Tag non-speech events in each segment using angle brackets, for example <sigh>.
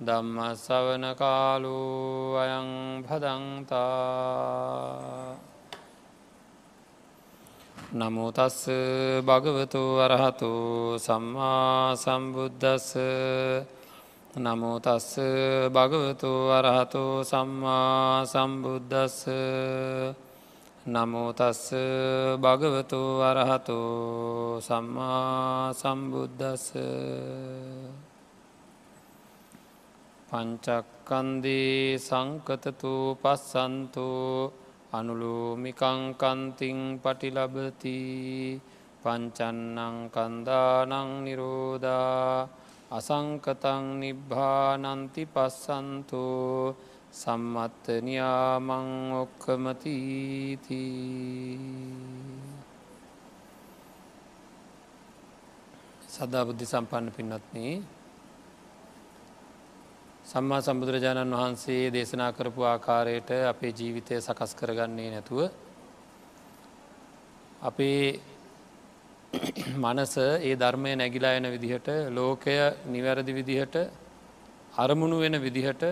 දම්ම සවන කාලු අයං භදන්තා. නමුතස්ස භගවතු වරහතු සම්මා සම්බුද්ධස්ස නමුතස්ස භගවතු වරහතු සම්මා සම්බුද්ධස්ස නමුතස්ස භගවතු වරහතු සම්මා සම්බුද්ධස්ස පංචක්කන්දී සංකතතු පස්සන්තු අනුලෝමිකංකන්තිං පටිලබති පංචන්නං කන්දානං නිරෝධා අසංකතං නිබ්භානන්ති පස්සන්තු සම්මත්තනයාමං ඔක්කමතීති සදා බුද්ධි සම්පන්න පින්නත්න්නේ සම්මා සම්බුදුරජාණන් වහන්සේ දේශනා කරපු ආකාරයට අපේ ජීවිතය සකස් කරගන්නේ නැතුව අපේ මනස ඒ ධර්මය නැගිලා එන විදිහට ලෝකය නිවැරදි විදිහට අරමුණු වෙන විදිහට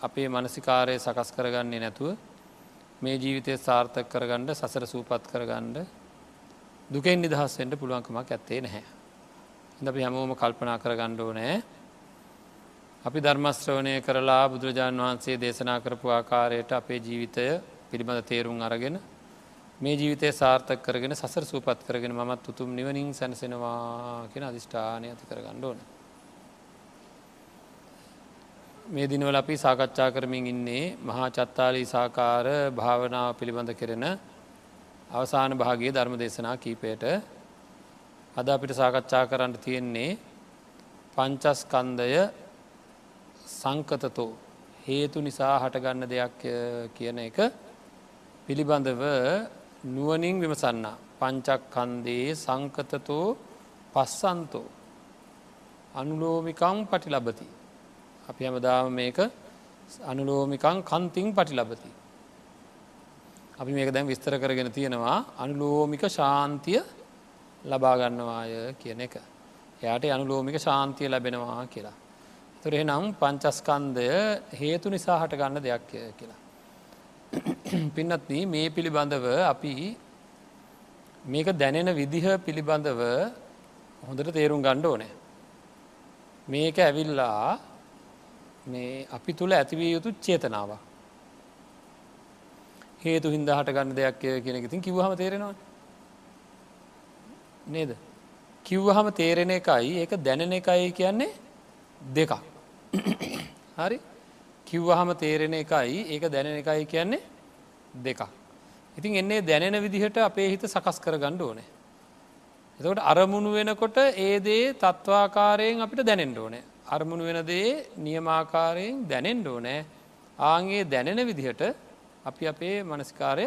අපේ මනසිකාරය සකස් කරගන්නේ නැතුව මේ ජීවිතය සාර්ථක කරගණ්ඩ සසර සූපත් කරගණ්ඩ දුකෙන් නිදහස්සෙන්ට පුළුවන්කමක් ඇත්තේ නැහැ. ඉඳ අපි හැමෝම කල්පනා කරගණ්ඩෝ නෑ අපි ධර්මශ්‍රවනය කරලා බුදුරජාණන් වහන්සේ දේශනා කරපු ආකාරයට අපේ ජීවිතය පිළිබඳ තේරුම් අරගෙන මේ ජීවිතය සාර්ථක කරගෙන සසර සූපත් කරගෙන මත් උතුම් නිවනින් සැනසෙනවා කියෙන අධිෂ්ඨානය ඇති කරගන්න ඕන. මේ දිනවල අපි සාකච්ඡා කරමින් ඉන්නේ මහා චත්තාලී සාකාර භාවනාව පිළිබඳ කෙරෙන අවසාන භාගිය ධර්ම දේශනා කීපයට අද අපිට සාකච්ඡා කරන්න තියෙන්නේ පංචස්කන්දය සංකතතෝ හේතු නිසා හටගන්න දෙයක් කියන එක පිළිබඳව නුවනින් විමසන්න පංචක් කන්දේ සංකතතෝ පස්සන්තෝ අනුලෝමිකං පටි ලබති. අපි හැමදාම මේක අනුලෝමිකං කන්තිං පටි ලබති. අපි මේක දැන් විස්තර කරගෙන තියෙනවා අනුලෝමික ශාන්තිය ලබාගන්නවාය කියන එක. එයාට අනුලෝමික ශාන්තිය ලැබෙනවා කියලා. තුරේ නම් පංචස්කන්දය හේතු නිසා හට ගන්න දෙයක් කියලා. <clears throat> පින්නත්න මේ පිළිබඳව අපි මේක දැනෙන විදිහ පිළිබඳව හොඳට තේරුම් ගණ්ඩ ඕනෑ. මේක ඇවිල්ලා මේ අපි තුළ ඇතිවිය යුතු චේතනාව. හේතු හින්ද හට ගන්න දෙයක් කියෙනෙ ඉතින් කිව්හම තේරෙනවා. නේද. කිව්වහම තේරෙන එකයි ඒක දැනෙන එකයි කියන්නේ දෙකක්. හරි කිව්වහම තේරෙන එකයි ඒක දැනෙන එකයි කියන්නේ දෙකක්. ඉතින් එන්නේ දැනෙන විදිහට අපේ හිත සකස් කර ගණ්ඩ ඕනේ. එතකොට අරමුණු වෙනකොට ඒ දේ තත්ත්වාකාරයෙන් අපිට දැනෙන්ට ඕනේ. අරමුණු වෙන දේ නියමාකාරයෙන් දැනෙන්ඩ ඕනෑ ආන්ගේ දැනෙන විදිහට අපි අපේ මනස්කාරය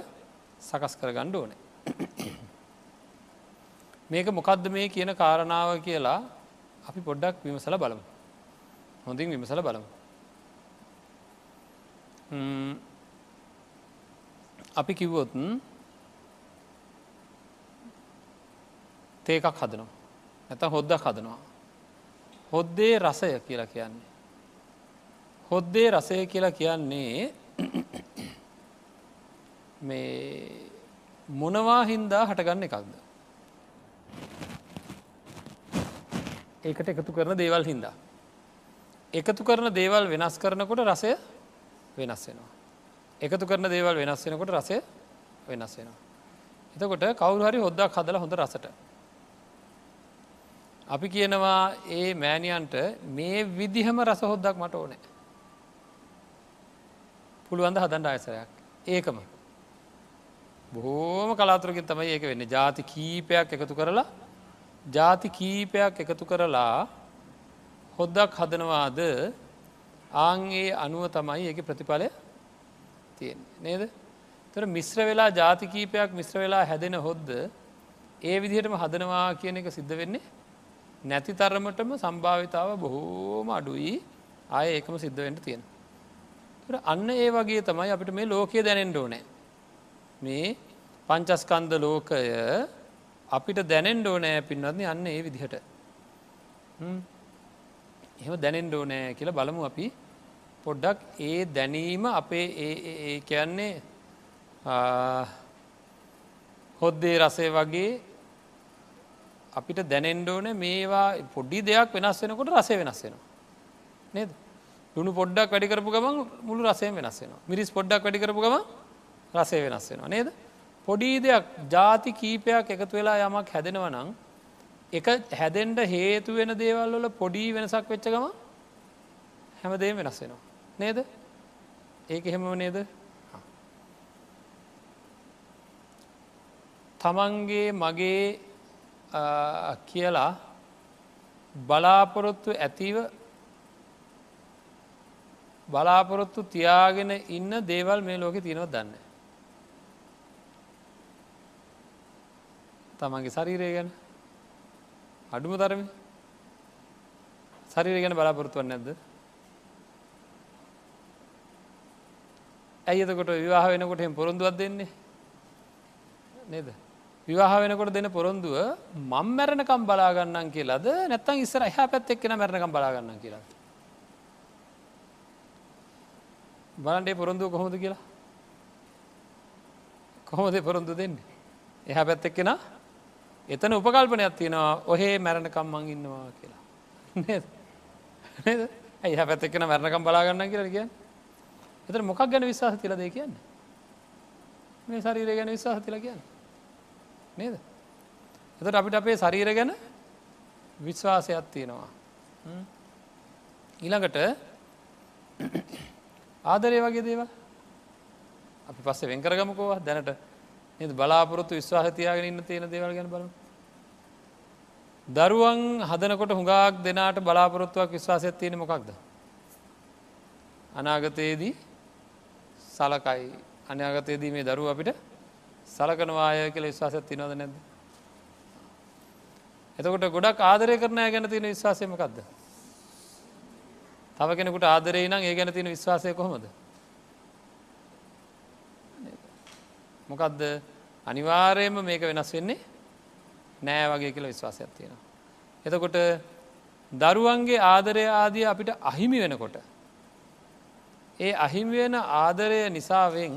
සකස් කර ගණ්ඩ ඕනේ. මේක මොකක්ද මේ කියන කාරණාව කියලා අපි පොඩ්ඩක් විමසල බලමු. හොඳින් විමසල බලමු. අපි කිව්වොත් hm? තේකක් හදනවා ඇත හොද්දක් හදනවා. හොද්දේ රසය කියලා කියන්නේ. හොද්දේ රසය කියලා කියන්නේ <coughs> මේ මොනවා හින්දා හටගන්න එකක්ද. ඒකට එකතු කරන දේවල් හින්දා. එකතු කරන දේවල් වෙනස් කරනකොට රසය වෙනස් වෙනවා. එකතු කරන දේවල් වෙනස් වෙනකොට රසය වෙනස් වෙනවා. එතකොට කවුරු හරි හොද්දක් හදල හොඳ රසට. අපි කියනවා ඒ මෑනියන්ට මේ විදිහම රස හොද්දක් මට ඕනෑ. පුළුවන්ද හදන්ඩ අයසරයක් ඒකම. බොහෝම කලාතුරකින් තමයි ඒක වෙන්න ජාති කීපයක් එකතු කරලා ජාති කීපයක් එකතු කරලා හොද්දක් හදනවාද ආන්ගේ අනුව තමයි ඒක ප්‍රතිඵලය තියෙන් නේද තොර මිශ්‍ර වෙලා ජාති කීපයක් මිශ්‍ර වෙලා හැදෙන හොද්ද ඒ විදිහටම හදනවා කියන එක සිද්ධ වෙන්නේ නැති තරමටම සම්භාවිතාව බොහෝම අඩුයි ආය ඒකම සිද්ධ වෙන්ට තියෙන. අන්න ඒ වගේ තමයි අපිට මේ ලෝකය දැනෙන්ඩ ඕනෑ. මේ පංචස්කන්ද ලෝකය අපිට දැනෙන්ඩ ඕනෑ පින්නත්න අන්න ඒ විදිහට. එහෙම දැනෙන්ඩ ඕනෑ කියලා බලමු අපි. පොඩ්ඩක් ඒ දැනීම අපේ ඒ කියන්නේ හොද්දේ රසය වගේ අපිට දැනෙන්ඩ ඕන මේවා පොඩ්ඩි දෙයක් වෙනස් වෙනකොට රසය වෙනස් වෙනවා. නේද? ලුණු පොඩ්ඩක් වැඩි කරපු ගමන් මුළු රසය වෙනස් වෙනවා. මිරිස් පොඩ්ඩක් වැඩි කරපු ගම රසය වෙනස් වෙනවා. නේද? පොඩි දෙයක් ජාති කීපයක් එකතු වෙලා යමක් හැදෙනව නං එක හැදෙන්ට හේතු වෙන දේවල් වල පොඩි වෙනසක් වෙච්ච ගම හැමදේ වෙනස් වෙනවා. නේද? ඒක එහෙම නේද? තමන්ගේ මගේ කියලා බලාපොරොත්තු ඇතිව බලාපොරොත්තු තියාගෙන ඉන්න දේවල් මේ ලෝකෙ තියෙනව දන්න. තමන්ගේ ශරීරය ගැන? අඩුම තරම. ශරීරය ගැන බලාපොරොත්තුවන් නැද්ද? ඇයිතකොට විවාහ වෙනකොට එම පොරොන්දුවත් දෙන්නේ? නේද? විවාහ වෙනකොට දෙන පොරොන්දුව මං මැරණකම් බලාගන්නන් කියලාද? නැත්තන් ඉස්සර එහ පැත් එක්කෙන මැරණකම් බලාගන්න කියලා බලන්ඩේ පොරොන්දුව කොහොමද කියලා. කොහොමද පොරොන්දු දෙන්නේ? එහ පැත් එක්කෙන එතන උපකල්පනයක් තියෙනවා ඔහේ මැරණකම් මං ඉන්නවා කියලා. ඇයි පැත් එක්කෙන මැරණකම් බලාගන්න කියලා කියන්න? එතර මොකක් ගැන විශවාස තිලද කියන්න? මේ ශරීරය ගැන විශවාස තිල කියන්න? නේද? එතට අපිට අපේ ශරීර ගැන විශ්වාසයක් තියෙනවා. ඊළඟට <clears throat> ආදරය වගේ දේව අපි පස්සේ වෙන්කරගමකෝවා දැනට. නද? බලාපොරොත්තු විශ්වාහතියාගෙන ඉන්න තියෙන දේවල් ගැන බලමු. දරුවන් හදනකොට හුඟක් දෙනාට බලාපොරොත්තුවක් විශ්වාසයක් තියෙන මොකක්ද? අනාගතයේදී සලකයි. අනාගතයේදී මේ දරුව අපිට සලකනවාය කියල විශ්වාසයක් තිනවද නැද එතකොට ගොඩක් ආදරය කරනය ගැන තියෙන විශ්වාසයමකක්ද තව කෙනෙකුට ආදරේ නම් ඒ ගැන තියෙන විශ්වාසය කොහොමද? මොකක්ද අනිවාර්යයෙන්ම මේක වෙනස් වෙන්නේ නෑ වගේ කියලා විශ්වාසයක් තියෙනවා. එතකොට දරුවන්ගේ ආදරය ආදිය අපිට අහිමි වෙනකොට. ඒ අහිමි වෙන ආදරය නිසාවෙන්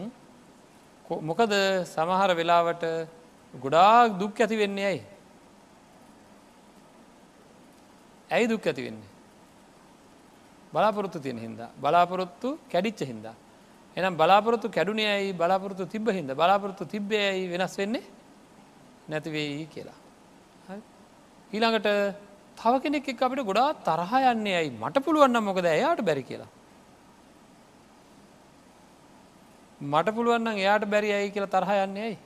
මොකද සමහර වෙලාවට ගොඩාක් දුක් ඇති වෙන්නේ ඇයි. ඇයි දුක් ඇති වෙන්නේ. බලාපොරොත්තු තියෙන හින්දා බලාපොරොත්තු කැඩිච්ච හින්දා. එනම් බලාපොරොත්තු කැඩුනේ ඇයි බලාපොරොත්තු තිබ හිද බලාපොරොත්තු තිබ්බේ ඇයි වෙනස් වෙන්නේ නැතිවෙයි කියලා. ඊළඟට තව කෙනෙක් එක් අපිට ගොඩා තරහ යන්නේ ඇයි මට පුළුවන්න මොකද එයාට බැරි කියලා. මට පුළුවන්න එයාට බැරි ඇයි කියලා තරහ යන්නේ ඇයි.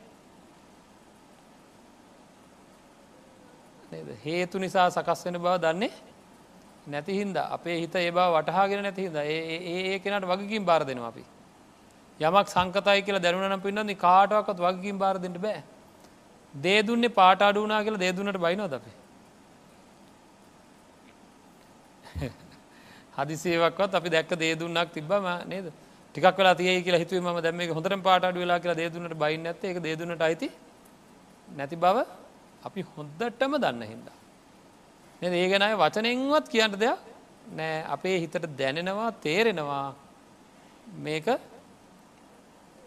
හේතු නිසා සකස් වෙන බව දන්නේ නැති හින්ද අපේ හිත ඒ බව වටහාගෙන නැති හිද ඒ කෙනට වගකින් බාර දෙනවා අපි. යමක් සංකතයි කියලා දැනුවන පින්නන්නේ කාටවක්ත් වගකින් බාරදට බෑ. දේදුන්නේ පාට අඩුනා කියලා දේදුන්නට බයිනෝ දපේ. <laughs> හදිසේවක්වත් අපි දැක්ක දේදුන්නක් තිබම නේද ටිකක් වෙලා තිය කියලා හිතුව ම දැම හොඳර පාට වෙලා කියලා දේදුන්නට බයින්න ඇත එක දේදුන්නට අයිති නැති බව අපි හොද්දටම දන්න හින්දා. ඒ ගැනයි වචනෙන්වත් කියන්න දෙයක් නෑ අපේ හිතට දැනෙනවා තේරෙනවා මේක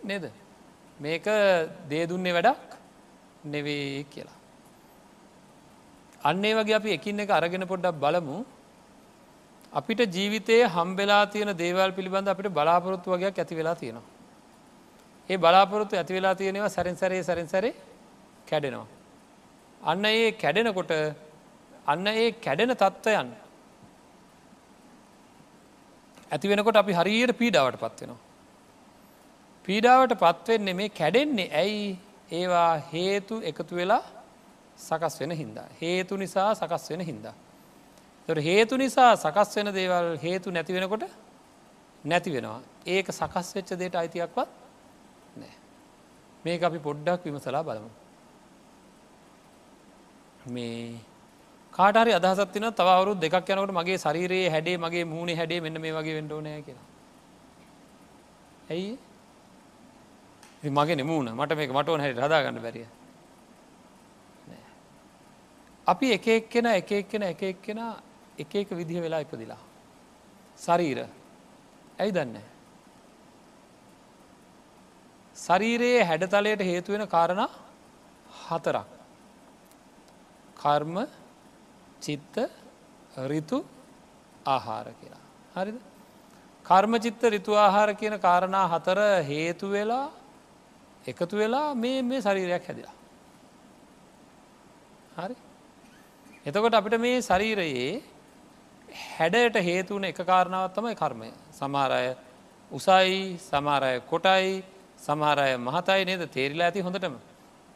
නේද මේක දේදුන්නේ වැඩක් නෙවේ කියලා. අන්නේ වගේ අපි එකින් එක අරගෙන පොඩ්ඩක් බලමු අපිට ජීවිතයේ හම්බෙලා තියෙන දේවල් පිළිබඳ අපිට බලාපොරොත්තු වගේයක් ඇති වෙලා තියෙනවා. ඒ බලාපොරොත්තු ඇති වෙලා තියෙනවා සැරෙන් සැරේ සැරෙන් සැරේ කැඩෙනවා. අන්න ඒ කැඩෙනකොට අන්න ඒ කැඩෙන තත්ත්වයන් ඇති වෙනකොට අපි හරියට පීඩාවට පත්වෙනවා. පීඩාවට පත්වෙන්නේ මේ කැඩෙන්නේ ඇයි ඒවා හේතු එකතු වෙලා සකස් වෙන හින්දා. හේතු නිසා සකස් වෙන හින්දා. තොට හේතු නිසා සකස් වෙන දේවල් හේතු නැති වෙනකොට නැති වෙනවා. ඒක සකස් වෙච්ච දේට අයිතියක්වත් නෑ. මේක අපි පොඩ්ඩක් විමසලා බලමු. මේ කාටරි අදහසත්තින තවරු දෙක් යනකට මගේ ශරීරයේ හැඩේ මගේ මූුණේ හැඩේ මෙන්න මේ වගේ වෙන්ඩෝනය කියලා. ඇයි මගේ නෙමූුණ මට මේක මටෝන හැට හදාගන්න බැරිය. අපි එක එක්කෙන එක එක්කෙන එක එක්කෙන එක එක විදිහ වෙලා ඉපදිලා. ශරීර ඇයි දන්න. ශරීරයේ හැඩතලයට හේතුවෙන කාරණ හතරක්. කර්ම චිත්ත රිතු ආහාර කියලා. හරිද. කර්මචිත්ත රිතු ආහාර කියන කාරණා හතර හේතු වෙලා එකතු වෙලා මේ මේ ශරීරයක් හැදිලා. හරි. එතකොට අපිට මේ ශරීරයේ හැඩයට හේතුවන එක කාරණාවත් තමයි කර්මය. සමාරය උසයි සමාරය කොටයි සමහරය මහතයි නේද? තේරිලා ඇති හොඳටම.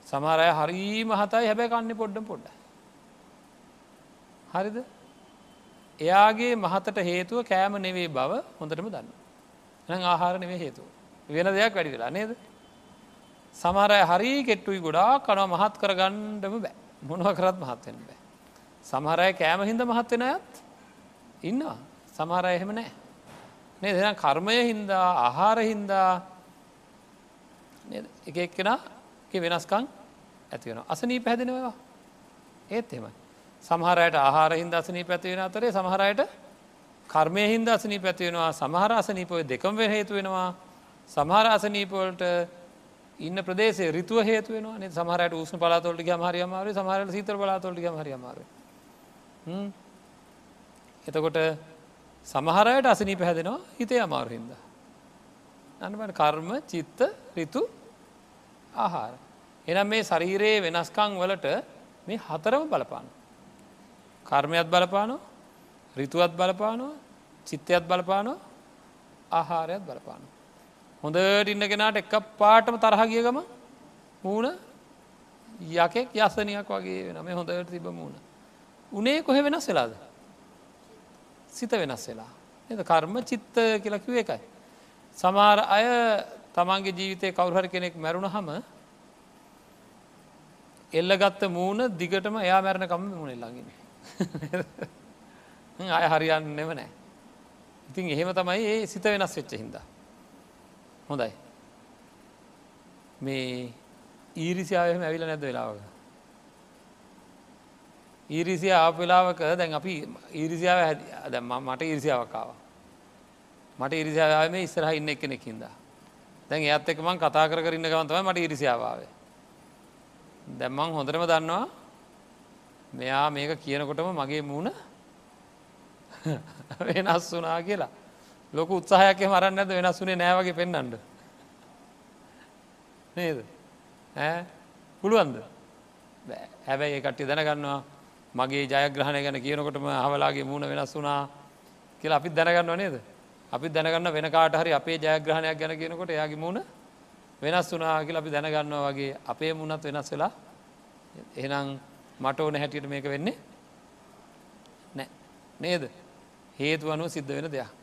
සමහරය හරි මහතයි හැබැ කන්න පොඩ්ඩ පොඩ්ඩ හරිද? එයාගේ මහතට හේතුව කෑම නෙවේ බව හොඳටම දන්න එ ආහාර නෙවේ හේතුව. වෙන දෙයක් වැඩි වෙලා නේද? සමහරය හරි කෙට්ටුයි ගොඩා කනවා මහත් කරගණ්ඩම බෑ. මොනව කරත් මහත්වෙන් බෑ. සමහරය කෑම හින්ද මහත්වෙන අයත් ඉන්නවා. සමහරය එහෙම නෑ. නේ දෙන කර්මය හින්දා ආහාර හින්දා එක එක්කෙන වෙනස්කං ඇති වෙන අසනී පැහැදිනවා ඒත් එමයි සමහරයට ආහාර හින්ද අසනී පැතිවෙන අතරේ සමහරයට කර්මය හින්ද අසනී පැතිවෙනවා සමහර අසනීපොය දෙකම් වෙ හේතු වෙනවා. සමහර අසනීපවලට ඉන්න ප්‍රදේශේ රිතුව හේතු වෙන සමහරට උස්න පලාතොල්ට හරි අමාරු සමහරට සිතර පලාතොල්ට හරි අමාරු එතකොට සමහරයට අසනී පැහැදෙනවා හිතේ අමාරු හින්ද. අනබට කර්ම චිත්ත රිතු ආහාර. එනම් මේ ශරීරයේ වෙනස්කං වලට මේ හතරම බලපාන කර්මයත් බලපානෝ රිතුවත් බලපානෝ චිත්තයත් බලපානෝ ආහාරයත් බලපානෝ. හොඳට ඉන්නගෙනට එක් පාටම තරහගිය ගම මූුණ යකෙක් යසනයක් වගේ වෙන මේ හොඳට තිබ මූුණ. උනේ කොහෙ වෙනස් වෙලාද. සිත වෙනස් වෙලා. එද කර්ම චිත්ත කියලකිව එකයි. සමාර අය තමන්ගේ ජීවිතය කවුහර කෙනෙක් මැරුණ හම එල්ලගත්ත මූුණ දිගටම එයා මැරණ කම මුණ එල්ලගෙන. අය හරියන්නෙම නෑ. ඉතින් එහෙම තමයි ඒ සිත වෙනස් වෙච්ච හින්දා. හොඳයි. මේ ඊරිසිාවහම ඇවිල නැද වෙලාවක. ඊරිසිය ආප වෙලාවක දැන් අපි ඊරිසිාව දැම මට ඊරිසිාවකාව. මට ඉරිසිාව මේ ඉස්සරහ ඉන්න එක කෙනෙකින්දා. දැන් ඒත් එක මං කතා කරන්න ගවන්තම මට ඉරිසිාවාවේ. දැම්මං හොඳරම දන්නවා මෙයා මේක කියනකොටම මගේ මූුණ <laughs> වෙනස් වනා කියලා ලොක උත්සාහයක් මරන්න ඇද වෙනස් වනේ නෑවගේ පෙන්න්නට නේද? පුළුවන්ද? හැබැයි ඒ කට්ටි දැනගන්නවා මගේ ජයග්‍රහණය ගැන කියනකොටම හවලාගේ මූුණ වෙනස් වුනා කියලා අපිත් දැනගන්නවා නේද? අපි දැනගන්න වෙන කාට හරි අපේ ජයග්‍රහණයක් ගැන කියනකොට එයාගේ මුණ වෙනස් වනා කියලා අපි දැනගන්නවා වගේ අපේ මුණත් වෙනස් වෙලා එහෙනම් මට ඕන හැටියට මේක වෙන්නේ නෑ. නේද? හේතු අනුව සිද්ධ වෙන දෙයක්.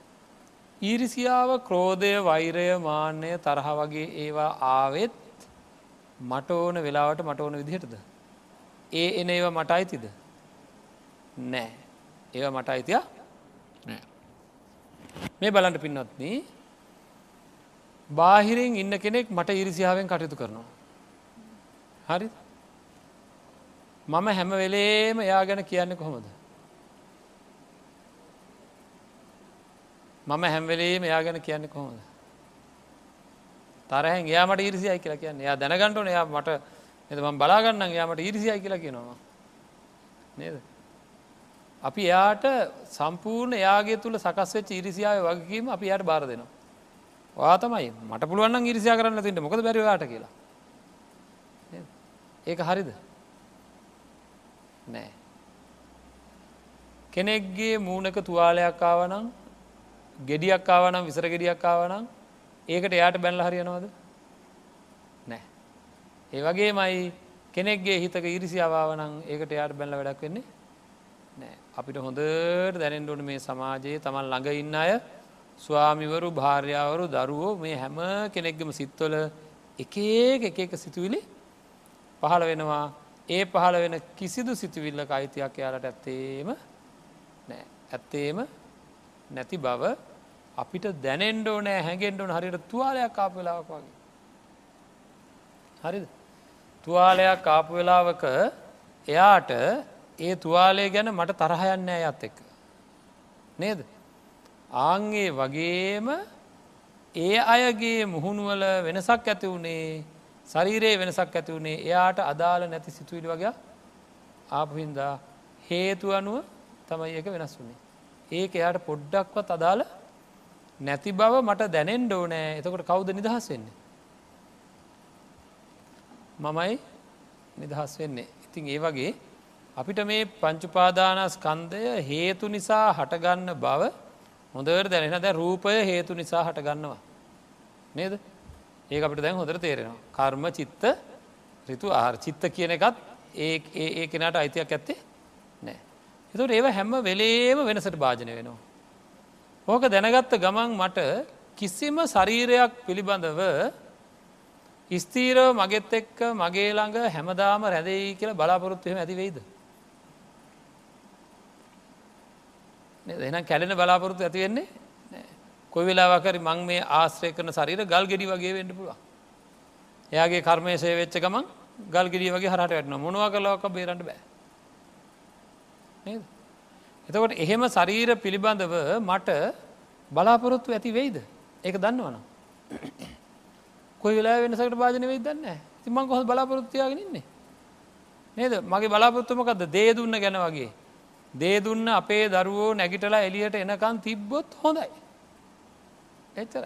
ඊරිසියාව ක්‍රෝධය වෛරය මාන්‍යය තරහ වගේ ඒවා ආවෙත් මට ඕන වෙලාවට මට ඕන විදිහටද. ඒ එන ඒවා මට අයිතිද. නෑ ඒවා මට අයිතිය නෑ. මේ බලන්ට පින්නත්න බාහිරෙන් ඉන්න කෙනෙක් මට ඉරිසිාවෙන් කටයුතු කරනවා. හරි මම හැම වෙලේම එයා ගැන කියන්න කොහොමද. මම හැම්වෙලේම එයා ගැන කියන්න කොහොමද. තරහෙන් යාමට ඉරිසියි කියලා කියන්න එයා දැනගන්නටන එයා මට එතම බලාගන්න යාමට ඉරිසියි කියලා කියනවා. නේද. අපි එයාට සම්පූර්ණ යාගේ තුළ සකස්වෙච් ඉරිසිාව වගකීම අපි යට බාර දෙනවා. වාතමයි මට පුළුවන් ඉරිසියා කරන්න තිට මොකද බැරිවාට කියලා. ඒක හරිද. නෑ. කෙනෙක්ගේ මූුණක තුවාලයක් ආවනම් ගෙඩියක් ආවනම් විසර ගෙඩියක් ආවනම් ඒකට එයාට බැල්ල හරියනවද? නෑ. ඒ වගේ මයි කෙනෙක්ගේ හිතක ඉරිසිාවාවනං ඒකට එයාට බැල්ල වැඩක් වෙන්නේ නෑ. අපිට හොඳට දැනෙන්ඩුවන මේ සමාජයේ තමන් ළඟ ඉන්න අය ස්වාමිවරු භාර්යාවරු දරුවෝ මේ හැම කෙනෙක්ගම සිත්වල එක එක එක සිතුවිලි පහළ වෙනවා. ඒ පහළ වෙන කිසිදු සිතුවිල්ලක අයිතියක් යාලට ඇත්තේම නෑ. ඇත්තේම නැති බව අපිට දැනෙන්ඩෝ නෑ හැගෙන්ඩුවන හරිට තුවාලයක් කාප වෙලාවක් වගේ. හරිද? තුවාලයක් කාපු වෙලාවක එයාට ඒ තුවාලය ගැන මට තරහයන්න ඇත් එක්ක. නේද? ආංගේ වගේම ඒ අයගේ මුහුණුවල වෙනසක් ඇති වුණේ ශරීරයේ වෙනසක් ඇති වුණේ එයාට අදාළ නැති සිතුවිලි වගේ ආපහින්දා හේතු අනුව තමයි ඒක වෙනස් වුණේ. ඒක එයාට පොඩ්ඩක්වත් අදාළ නැති බව මට දැනෙන් ඩෝනෑ එතකොට කවුද නිදහස් වෙන්නේ? මමයි නිදහස් වෙන්නේ. ඉතින් ඒ වගේ අපිට මේ පංචුපාදානස්කන්දය හේතු නිසා හටගන්න බව හොඳට දැනෙන දැ රූපය හේතු නිසා හටගන්නවා. නේද? ඒ අපිට දැන් හොඳට තේරෙනවා. කර්ම චිත්ත රිතු ආර් චිත්ත කියන එකත් ඒ ඒ කෙනට අයිතියක් ඇත්තේ නෑ එතුට ඒව හැම වෙලේම වෙනසට භාජනය වෙනවා. ඕක දැනගත්ත ගමන් මට කිසිම ශරීරයක් පිළිබඳව ස්තීරව මගෙත් එක්ක මගේ ළඟ හැමදාම රැදෙයි කියලා බලාපොරොත්තුවම ඇතිවෙයිද එනම් කැලෙන බලාපොරොත්තු ඇති වෙන්නේ කොයි වෙලාවකරි මං මේ ආශ්‍රය කරන ශරීර ගල් ගෙඩි වගේ වෙන්න පුළුව. එයාගේ කර්මයසය වෙච්ච ගමන් ගල් ගෙඩිය වගේ හරට වැටන මොනවා කලාවක බේරට බෑ. එතකොට එහෙම ශරීර පිළිබඳව මට බලාපොරොත්තු ඇති වෙයිද? ඒක දන්නවන. කොයි වෙලා වෙනසකට භාජන වෙයි දන්න තිමං කොහ බලාපොරොත්තියාගෙන ඉන්නේ. නේද? මගේ බලාපොරොත්තුමකක්ද දේ දුන්න ගැන වගේ. දේ දුන්න අපේ දරුවෝ නැගිටලා එලියට එනකන් තිබ්බොත් හොඳයි. එච්චර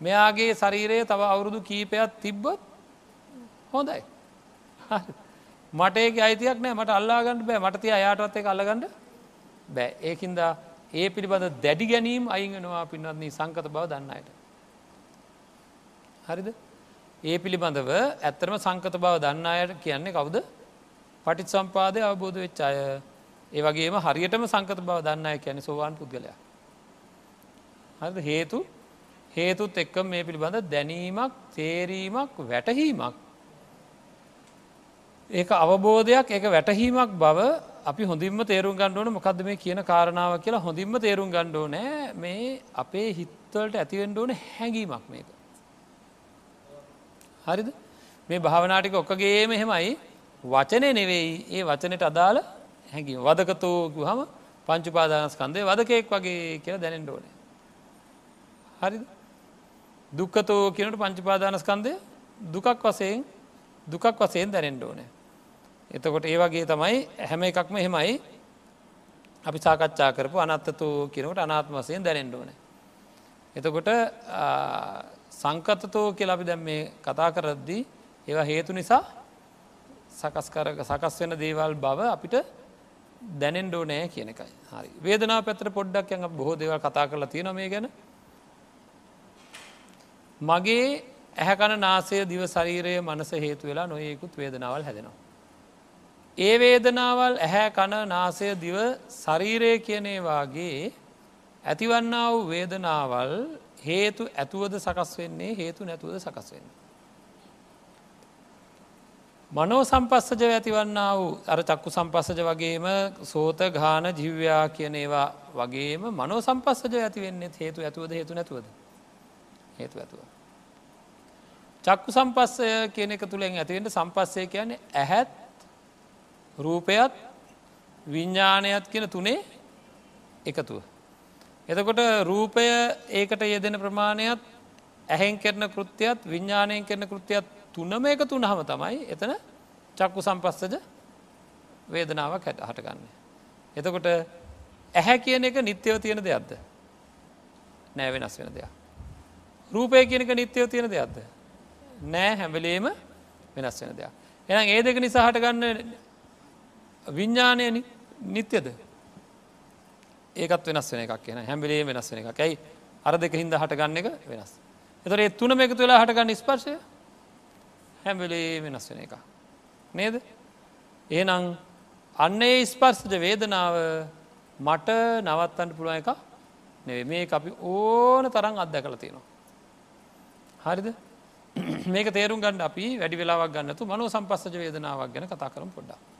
මෙයාගේ ශරීරයේ තව අවුරුදු කීපයක් තිබ්බොත් හොඳයි. මට ඒක අයිතියක් නෑ මට අල්ලාගන්නට බෑ මට තිය අයාටවත් එක අල්ලගන්නඩ බෑ ඒකින්ද ඒ පිළිබඳ දැඩි ගැනීම් අයිගෙනවා පින්වත්නී සංකත බව දන්නයට. හරිද ඒ පිළිබඳව ඇත්තරම සංකත බව දන්න අයට කියන්නේ කවුද පටිත් සම්පාදය අවබෝධ වෙච්ච අය ඒ වගේම හරියටම සංකත බව දන්න අය කියන සෝවාන් පුද්ගලයා. හරි හේතු හේතුත් එක්ක මේ පිළිබඳ දැනීමක් තේරීමක් වැටහීමක්. ඒක අවබෝධයක් එක වැටහීමක් බව අපි හොඳින්ම තේරුම් ගණ්ඩුවන මොකක්ද මේ කියන කාරණාව කියලා හොඳින්ම තේරුම් ගණ්ඩෝ නෑ මේ අපේ හිත්වලට ඇතිවෙන්ඩ ඕන හැඟීමක් මේක. හරිද? මේ භාවනාටික ඔක්කගේ මෙහෙමයි වචනය නෙවෙයි. ඒ වචනයට අදාළ හැකි වදකතෝකු හම පංචුපාදානස්කන්දය වදකෙක් වගේ කියලා දැනෙන්ට ඕනේ. හරි දුක්කතෝ කියනට පංචුපාදානස්කන්දය දුකක් වසයෙන් දුකක් වසයෙන් දැනෙන්ට ඕනේ. එතකොට ඒ වගේ තමයි හැම එකක්ම එහෙමයි අපි සාකච්ඡා කරපු අනත්තතු කියනකට අනාත්ම වසයෙන් දැනෙන්ට ඕනේ. එතකොට සංකතතෝ කියලා අපි දැම් මේ කතා කරද්දී ඒවා හේතු නිසා සකස් කර සකස් වෙන දේවල් බව අපිට දැනෙන්ඩෝ නෑ කියන එකයි හරි වේදනා පැතර පොඩ්ඩක් යඟ බොහෝ දේවල් කතා කරලා තියෙන මේ ගැන මගේ ඇහැකන නාසය දිව ශරීරය මනස හේතු වෙලා නොයෙකුත් වේදනාවල් හැදෙනවා. ඒ වේදනාවල් ඇහැ කන නාසය දිව ශරීරය කියනේවාගේ ඇතිවන්න වූ වේදනාවල් හේතු ඇතුවද සකස් වෙන්නේ හේතු නැතුවද සකස් වෙන්නේ. මනෝ සම්පස්සජ ඇතිවන්න වූ අර චක්කු සම්පස්සජ වගේම සෝත ගාන ජිව්‍යා කියන ඒවා වගේම මනෝ සම්පස්සජ ඇතිවෙන්නේ හේතු ඇතුවද හේතු නැතුවද හේතු ඇතුව. චක්කු සම්පස්සය කියන එක තුළෙන් ඇතිවෙන්ට සම්පස්සය කියන්නේ ඇහැත් රූපයත් විඤ්ඥානයත් කියන තුනේ එකතුව. එතකොට රූපය ඒකට යෙදෙන ප්‍රමාණයත් ඇහෙන් කරන කෘත්‍යයත් විඤ්ඥානයෙන් කරන කෘත්‍යයත් තුනම එක තුනහම තමයි එතන චක්කු සම්පස්සජ වේදනාවක් හැට හටගන්න. එතකොට ඇහැ කියන එක නිත්‍යව තියෙන දෙයක්ද නෑ වෙනස් වෙන දෙයක්. රූපය කියනක නිත්‍යව තියෙන දෙයක්ද. නෑ හැඹලේම වෙනස් වෙන දෙයක්. එනම් ඒ දෙක නිසා හටගන්න විඤ්ඥානය නිත්‍යද ඒකත් වෙනස් වෙන එකක් කියන හැමිලේ වෙනස් වෙන එකක් ඇයි අර දෙක හින්ද හටගන්න එක වෙනස්. එතර ඒ තුන එක තුලා හටගන්න ස්පර්ශය හැමිලේ වෙනස් වෙන එක. නේද? ඒනං අන්නේ ස්පර්ශජ වේදනාව මට නවත්තන්න පුළුවන් එක නෙවේ මේ අපි ඕන තරම් අත්දැකල තියෙනවා. හරිද මේක තේරුම් ගන්න අපි වැඩි වෙලාවක් ගන්නතු මනෝ සම්පස්සජ වේදනාවක් ගැන කතා කරම් පොඩ්ඩා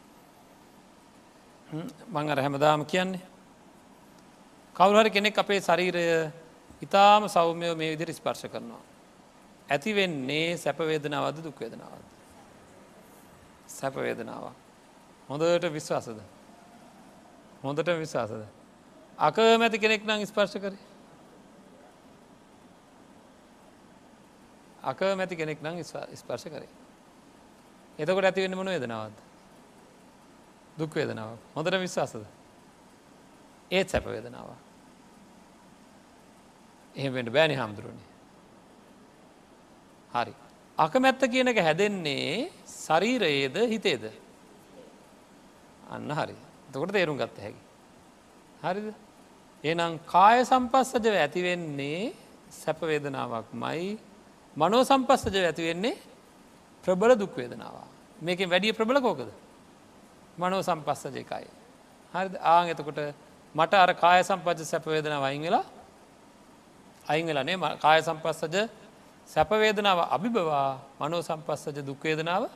මං අර හැමදාම කියන්නේ කවුහරි කෙනෙක් අපේ ශරීරය ඉතාම සෞම්‍යය මේ විදිර ස්පර්ශ කරනවා. ඇති වෙන්නේ සැපවේදනාවද දුක්වේදනාවද. සැපවේදනාව. හොඳට විශ්වාසද. හොඳට විශ්වාසද. අකමැති කෙනෙක් නම් ස්පර්ශ කරේ. අකමැති කෙනෙක් නම් ස්පර්ශ කරේ. එතකොට ඇති වෙන්න මොන වේදනාවද. දුක් වේදනාව හොඳට විශ්වාසද. ඒත් සැප වේදනාව. එහෙමට බෑනි හාමුදුරුවනේ. හරි. අකමැත්ත කියන එක හැදෙන්නේ ශරීරයේද හිතේද. අන්න හරි. තකොට තේරුම් ගත්ත හැකි. හරිද. එනම් කාය සම්පස්සජව ඇතිවෙන්නේ සැපවේදනාවක් මයි මනෝ සම්පස්සජ ඇතිවෙන්නේ ප්‍රබල දුක්වේදනවා. මේකින් වැඩිය ප්‍රබල කෝකද. මනෝ සම්පස්සජයකයි. හරි ආං එතකොට මට අර කාය සම්පච්ච සැපවේදනාව අයින් වෙලා අයින් වෙලනේ කාය සම්පස්සජ සැපවේදනාව අභිබවා මනෝ සම්පස්සජ දුක්වේදනාව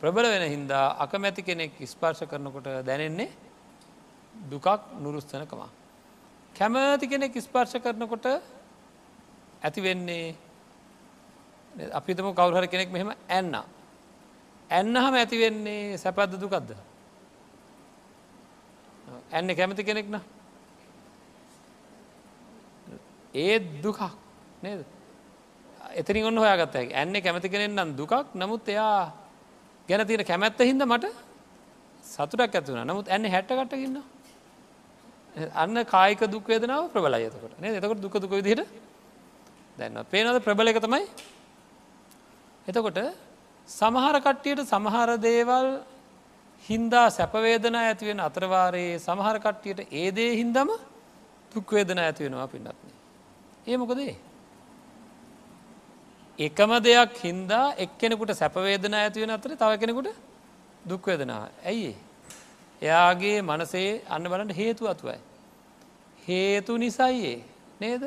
ප්‍රබල වෙන හින්දා අකමැති කෙනෙක් ස්පර්ශ කරනකොට දැනෙන්නේ දුකක් නුරුස්තනකමා. කැමති කෙනෙක් ස්පර්ශ කරනකොට ඇතිවෙන්නේ අපිතම කවුහර කෙනෙක් මෙහෙම ඇන්න. ඇන්න හම ඇතිවෙන්නේ සැපද්ද දුකක්ද. ඇන්න කැමති කෙනෙක්න. ඒත් දුකක් නේද. එතරින් ඔන්න හොයාගත්ත ඇන්නේ කැමති කෙනෙක් නම් දුකක්. නමුත් එයා ගැන තියෙන කැමැත්ත හින්ද මට සතුටක් ඇතිවුණ නමුත් ඇන්න හැට්ටකටගන්න අන්න කායික දුක්වේදනාව ප්‍රබලයි එතකොට. නේ එතකොට දුක දුක විදිහට දැන්න පේනද ප්‍රබල එක තමයි. එතකොට සමහර කට්ටියට සමහර දේවල් හින්දා සැපවේදනා ඇතිවෙන අතරවාරයේ සමහර කට්ටියට ඒදේ හින්දම දුක්වේදන ඇතිවෙනවා පින්නත්න්නේ. ඒ මොකදේ. එකම දෙයක් හින්දා එක්කෙනෙකුට සැපවේදන ඇතිවෙන අතර තව කෙනෙකුට දුක්වේදනා ඇයි. එයාගේ මනසේ අන්න බලට හේතු අතුවයි. හේතු නිසයියේ නේද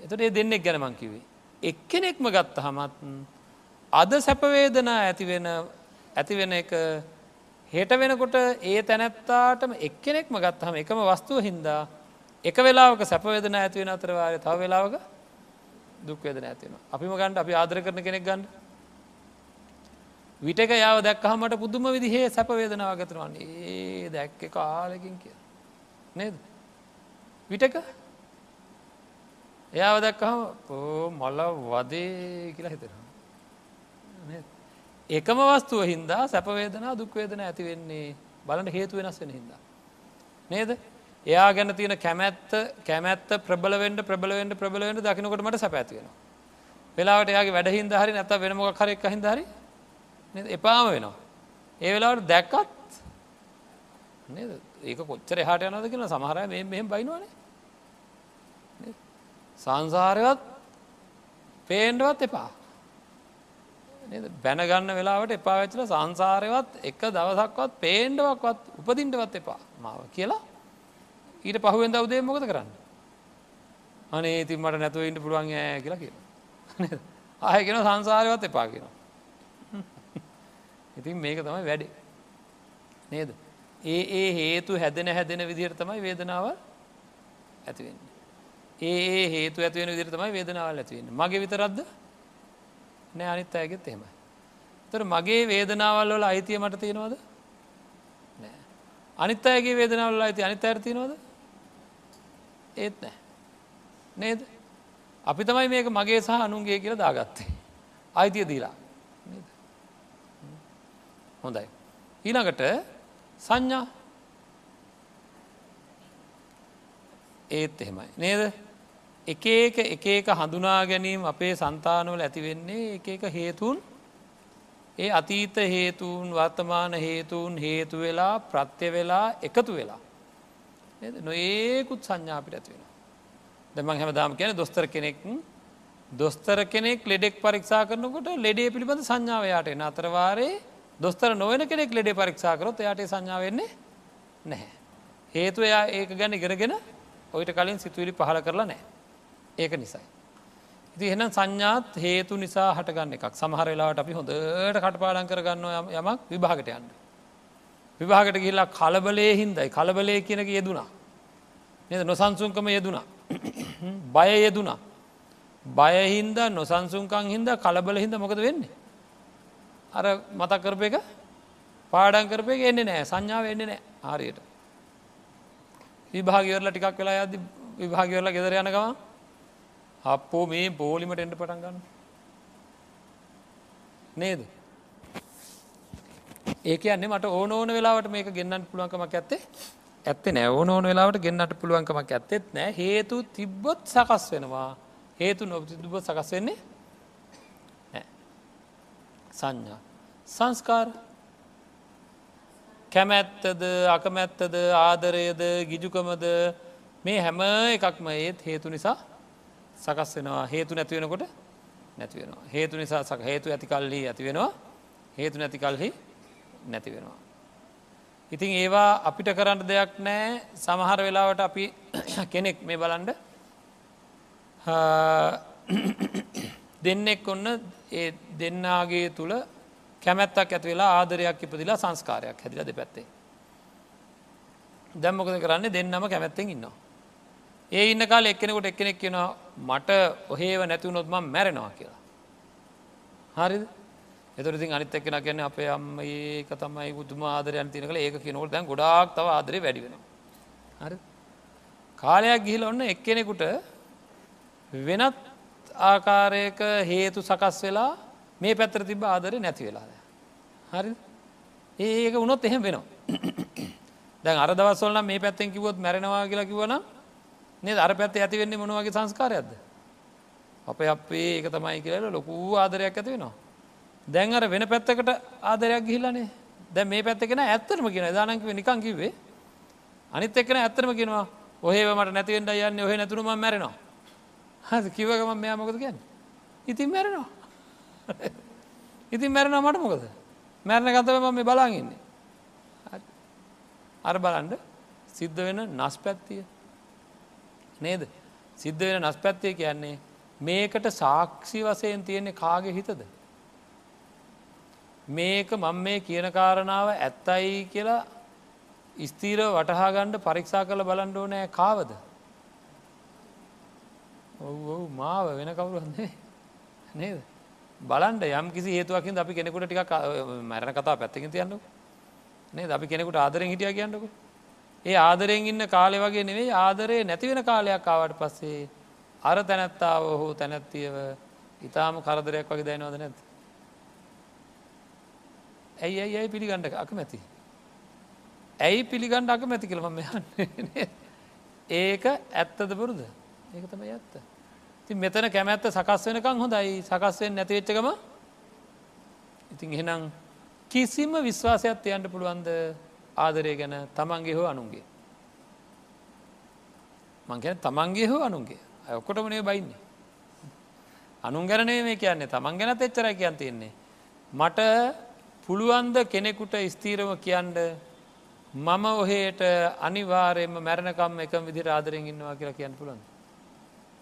එතට ඒ දෙන්නෙක් ගැනමං කිවේ. එක්කෙනෙක්ම ගත්ත හමත් අද සැපවේදනා ඇතිවෙන ඇතිවෙන එක හෙට වෙනකොට ඒ තැනැත්තාටම එක්කෙනෙක්ම ගත්හම එකම වස්තුව හින්දා එක වෙලාවක සැපවේදන ඇතිවෙන අතරවාරය තව වෙලාවක දුක්වේදන ඇතිවෙන අපිම ගන්ට අපි ආදර කරන කෙනෙක් ගන්න. විටක යාව දැක්කහමට පුදුම විදිහේ සැපවේදනාව ගතරවන්නේ ඒ දැක්ක කාලකින් කිය නේද? විටක? එයාව දැක්කහම පෝ මල වදේ කියලා හිතෙනවා. එකම වස්තුව හින්දා සැපවේදනා දුක්වේදන ඇතිවෙන්නේ බලට හේතු වෙනස් වෙන හින්දා. නේද එයා ගැන තියෙන කැමැත්ත කැමැත්ත ප්‍රබලවෙන්ට ප්‍රබලවෙන්ට ප්‍රබලවෙන්ට දකිනකොට මට සැපැතිවෙන. වෙලාවට එයාගේ වැඩහින්ද හරි නැත වෙනමොක කරෙක් හිද හරි එපාම වෙනවා. ඒ වෙලාවට දැක්කත් නේද ඒක කොච්චර හට යනද කියලා සමහරය මේ මෙහෙම බයිනවානේ සංසාරයවත් පේන්ඩවත් එපා බැනගන්න වෙලාවට එපා වෙච්චල සංසාරයවත් එක දවසක්වත් පේන්ඩවක්වත් උපදින්ටවත් එපා. මාව කියලා ඊට පහුවෙන් දවදේ මොකද කරන්න? අනේ ඉතින් මට නැතුව ඉන්න පුළුවන් ෑ කියලා කියන <laughs> ආයගෙන සංසාරයවත් එපා කියෙන <laughs> ඉතින් මේක තමයි වැඩේ. නේද? ඒ ඒ හේතු හැදෙන හැදෙන විදිහට තමයි වේදනාව ඇතිවෙන්න ඒ හේතු ඇතිවෙන විදිර තමයි වේදනාවල් ඇතිවෙන්න මගේ විතරද්ද නෑ අනිත් අයගෙත් එහෙමයි. තර මගේ වේදනාවල් වල අයිතිය මට තියෙනවද නෑ. අනිත් අයගේ වේදනාවල් අයිති අනිත් අයට තියෙනවද ඒත් නෑ. නේද අපි තමයි මේක මගේ සහ අනුන්ගේ කියලා දාගත්තේ. අයිතිය දීලා හොඳයි. ඊළඟට සංඥා ඒත් එහෙමයි. නේද එක එක එක එක හඳුනා ගැනීම අපේ සන්තානවල ඇතිවෙන්නේ එක එක හේතුන් ඒ අතීත හේතුන් වර්තමාන හේතුන් හේතු වෙලා ප්‍රත්‍ය වෙලා එකතු වෙලා නොඒකුත් සංඥාපිට ඇතිවෙන දෙමන් හැමදාම කියන දොස්තර කෙනෙක් දොස්තර කෙනෙක් ලෙඩෙක් පරික්ෂා කරනකොට ලෙඩේ පිළිබඳ සංඥාවයාට එන අතරවාරේ දොස්තර නොවන කෙනෙක් ලෙඩේ පරික්ෂා කරොත් එයාට සංඥාවවෙන්නේ නැහැ. හේතු එයා ඒක ගැන ඉගෙනගෙන ඔයිට කලින් සිතුවිලි පහල කරලා නෑ. ඒක නිසයි. ඉති එනම් සංඥාත් හේතු නිසා හටගන්න එකක් සමහර වෙලාවට අපි හොඳට කටපාඩන් කරගන්න යමක් විභාගට යන්න. විභාගට ගිල්ලා කලබලේ හින්දයි කලබලය කියනක යෙදුනා. නද නොසන්සුන්කම යෙදුනා. <clears throat> බය යෙදුනා. බයහින්ද නොසන්සුන්කං හින්ද කලබල හිද මොකද වෙන්නේ. අර මතක් කරප එක පාඩන් කරපය එන්නේ නෑ සංඥාව එන්නේ නෑ ආරයට. විභාගවරල ටිකක් වෙලා අද විභාගවරලා ගෙදර යනකවා අපෝ මේ පෝලිමට එන්ට පටන් ගන්න නේද? ඒක යන්නේ මට ඕන ඕන වෙලාවට මේක ගෙන්න්නට පුළුවන්කමක් ඇත්තේ ඇත්තේ නෑ. ඕන ඕන වෙලාවට ගෙන්න්නට පුළුවන්කමක් ඇත්තෙත් නෑ. හේතු තිබ්බොත් සකස් වෙනවා. හේතු නොතිබ සකස් වෙන්නේ සංඥා. සංස්කාර. කැමැත්තද අකමැත්තද ආදරයද ගිජුකමද මේ හැම එකක්ම ඒත් හේතු නිසා සකස් වෙනවා හේතු නැතිවෙනකොට නැතිවෙනවා. හේතු නිසා සක හේතු ඇති කල්හි ඇති වෙනවා හේතු නැති කල්හි නැති වෙනවා. ඉතින් ඒවා අපිට කරන්න දෙයක් නෑ සමහර වෙලාවට අපි <coughs> කෙනෙක් මේ බලන්ඩ <coughs> දෙන්නෙක් ඔන්න ඒ දෙන්නාගේ තුළ කැමැත්තක් ඇති වෙලා ආදරයක් ඉපදිලා සංස්කාරයක් හැදිල දෙ පැත්තේ. දැම්මොකද කරන්නේ දෙන්නම කැමැත්තෙන් ඉන්නවා. ඒ ඉන්න කාල එක්කෙනෙකුට එක්කෙනෙක් කියෙනවා මට ඔහේව නැතිවුණොත්ම මැරෙනවා කියලා. හරිද එතුරති අනිත් එක්කෙන කියන්න අපේ අම්ම ඒක තමයි බුදුම ආදරයන් තින කළ ඒක කියනකොට දැන් ගොඩාක් තව ආදරය වැඩි වෙන. හරි කාලයක් ගිහිල ඔන්න එක්කෙනෙකුට වෙනත් ආකාරයක හේතු සකස් වෙලා මේ පැත්තර තිබ ආදරය නැති වෙලාද. හරි ඒක උනොත් එහෙම වෙනවා. <coughs> දැන් අර දවස්වල්ල මේ පැත්තෙන් කිවොත් මැරෙනවා කියලා කිවන නේ අර පැත්ත ඇති වෙන්නේ මොනවගේ සංස්කාරයක්ද. අප අපේ ඒක තමයි කියල ලොකූ ආදරයක් ඇති වෙනවා. දැන් අර වෙන පැත්තකට ආදරයක් ගිහිල්ලනේ දැ මේ පැත්තකෙන ඇත්තරම කියෙන දානකිව නිකං කිවේ අනිත් එක්කන ඇත්තරම කියෙනවා ඔහේ මට නැතිවෙන්ට යන්න. ඔහ නැතුරුම මැරෙනවා. හ කිවගම මෙයා මොකද කියන්න? ඉතින් මැරෙනවා. ඉතින් මැරෙන මට මොකද? මැරණ ගතව මම බලාගන්නේ අර බලන්ඩ සිද්ධ වෙන නස් පැත්තිය. නේද? සිද්ධ වෙන නස් පැත්තිය කියන්නේ මේකට සාක්ෂි වසයෙන් තියෙන්නේ කාගේ හිතද? මේක මං මේ කියන කාරණාව ඇත්තයි කියලා ස්තීර වටහා ගණ්ඩ පරීක්ෂා කළ බලන්ඩ ඕනෑ කාවද? ඔව් ඔව් මාව වෙන කවුරුන්නේ නේද? බලන්ට යම් කිසි හේතුවකින් අපි කෙනෙකුට ටික මැරණ කතා පැත්තකින් තියන්නු නේ අපි කෙනෙකුට ආදරෙන් හිටිය කියන්නකු. ඒ ආදරෙන් ඉන්න කාලෙ වගේ නෙවෙයි ආදරය නැතිවෙන කාලයක් ආවට පස්සේ අර තැනැත්තාව හෝ තැනැත්තියව ඉතාම කරදරයක් වගේ දැනවද නැත් ඇයි ඇයි ඇයි පිළිගණ්ඩ අකමැති? ඇයි පිළිගණ්ඩ අකමැති කළම යන්න? ඒක ඇත්තද බොරුද? ඒක තම ඇත්ත. ති මෙතන කැමැත්ත සකස් වෙනකං හොඳයි. සකස්වෙන් නැතිවෙච්චකම ඉතින් එහෙනම් කිසිම විශ්වාසයක් තියන්ට පුළුවන්ද? ආදරය ගැන තමන්ගේ හෝ අනුන්ගේ. මං ගැන තමන්ගේ හෝ අනුන්ගේ. ඔක්කොටමනේ බයින්නේ. අනුන් ගැනේ මේ කියන්නේ. තමන් ගැනත් එච්චර කියන් තියෙන්නේ. මට පුළුවන්ද කෙනෙකුට ස්තීරම කියන්ඩ මම ඔහේට අනිවාරයම මැරණකම් එක විදි ආදරෙන් ඉන්නවා කියලා කියන්න පුළන්ද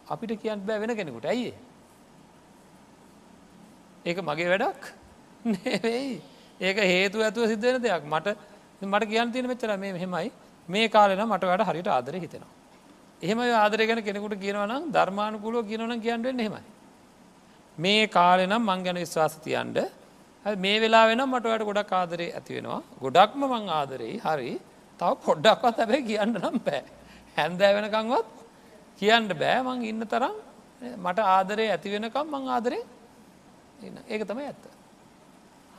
අපිට කියන්න බෑ වෙන කෙනෙකුට. ඇයි ඒක මගේ වැඩක්? <laughs> නෙවෙයි. ඒක හේතු ඇතුව සිද්ධන දෙයක්. මට මට කියන් තියෙන මෙච්චර මේ මෙහෙමයි. මේ කාලෙන මට වැඩ හරිට ආදර හිතෙනවා. එහෙම ආදරය ගැන කෙනෙකුට කියනවනම් ධර්මානුකූලෝ කියනවන කියන්නුවෙන් හෙමයි මේ කාලෙනම් මං ගැන විශ්වාස තියන්ට මේ වෙලා වෙන මට වැඩ ගොඩක් ආදරේ ඇති වෙනවා. ගොඩක්ම මං ආදරෙයි හරි. තව පොඩ්ඩක්වත් ඇබැයි කියන්න නම් බෑ. හැන්දෑ වෙනකංවත් කියන්න බෑ. මං ඉන්න තරම් මට ආදරේ ඇති වෙනකම් මං ආදරේ ඒක තම ඇත්ත.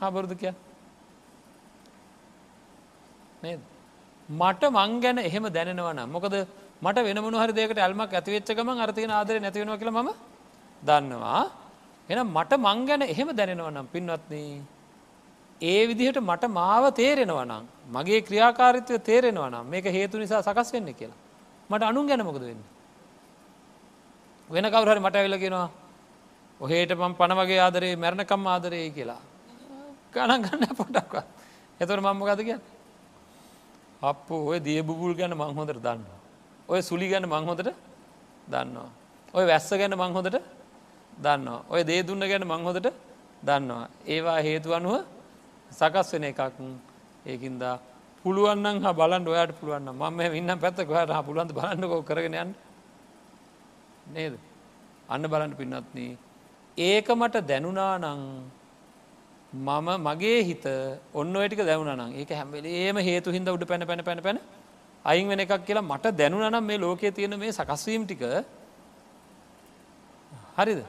හාබරුදු කිය මට මං ගැන එහෙම දැනෙනවන මොකද මට වෙන මොහරි දෙකට ඇල්මක් ඇතිවෙච්චකම අර්තිය ආදරය නැතිවෙන කියල ම දන්නවා. එන මට මං ගැන එහෙම දැනෙනවනම් පින්වත්න්නේ ඒ විදිහට මට මාව තේරෙනවනම් මගේ ක්‍රියාකාරිත්වය තේරෙනවනම් මේක හේතු නිසා සකස් වෙන්න කියලා. මට අනුන් ගැන මොකද වෙන්න? වෙන කවුරහරි මට ඇවිලගෙනවා ඔහේට පම් පණ වගේ ආදරේ මැරණකම් ආදරේ කියලා. ගණන් ගන්න පොටක්ව එතවට මම්ම ගත කිය අප ඔය දියබුබුල් ගැන මංහොදට දන්න ඔය සුලි ගැන මංහොදට දන්නවා. ඔය වැස්ස ගැන මංහොදට දන්නවා. ඔය දේ දුන්න ගැන මංහොදට දන්නවා. ඒවා හේතු අනුව සකස් වෙන එකක් ඒකින්දා පුළුවන්න හ බලන් ඔයාට පුළුවන්න මම ඉන්න පැත්තක හට පුළුවන්ද බලන්නකෝ කරගෙනයන් නේද? අන්න බලන්න පින්නත්න ඒක මට දැනුනා නං මම මගේ හිත ඔන්න ටික දැවුණනම් ඒක හැම්වෙලේම හේතු හිද උඩ පැන පැන පැන පැන අයින් වෙන එකක් කියලා මට දැනුනනම් මේ ලෝකයේ තියෙන මේ සකස්වීම් ටික හරිද?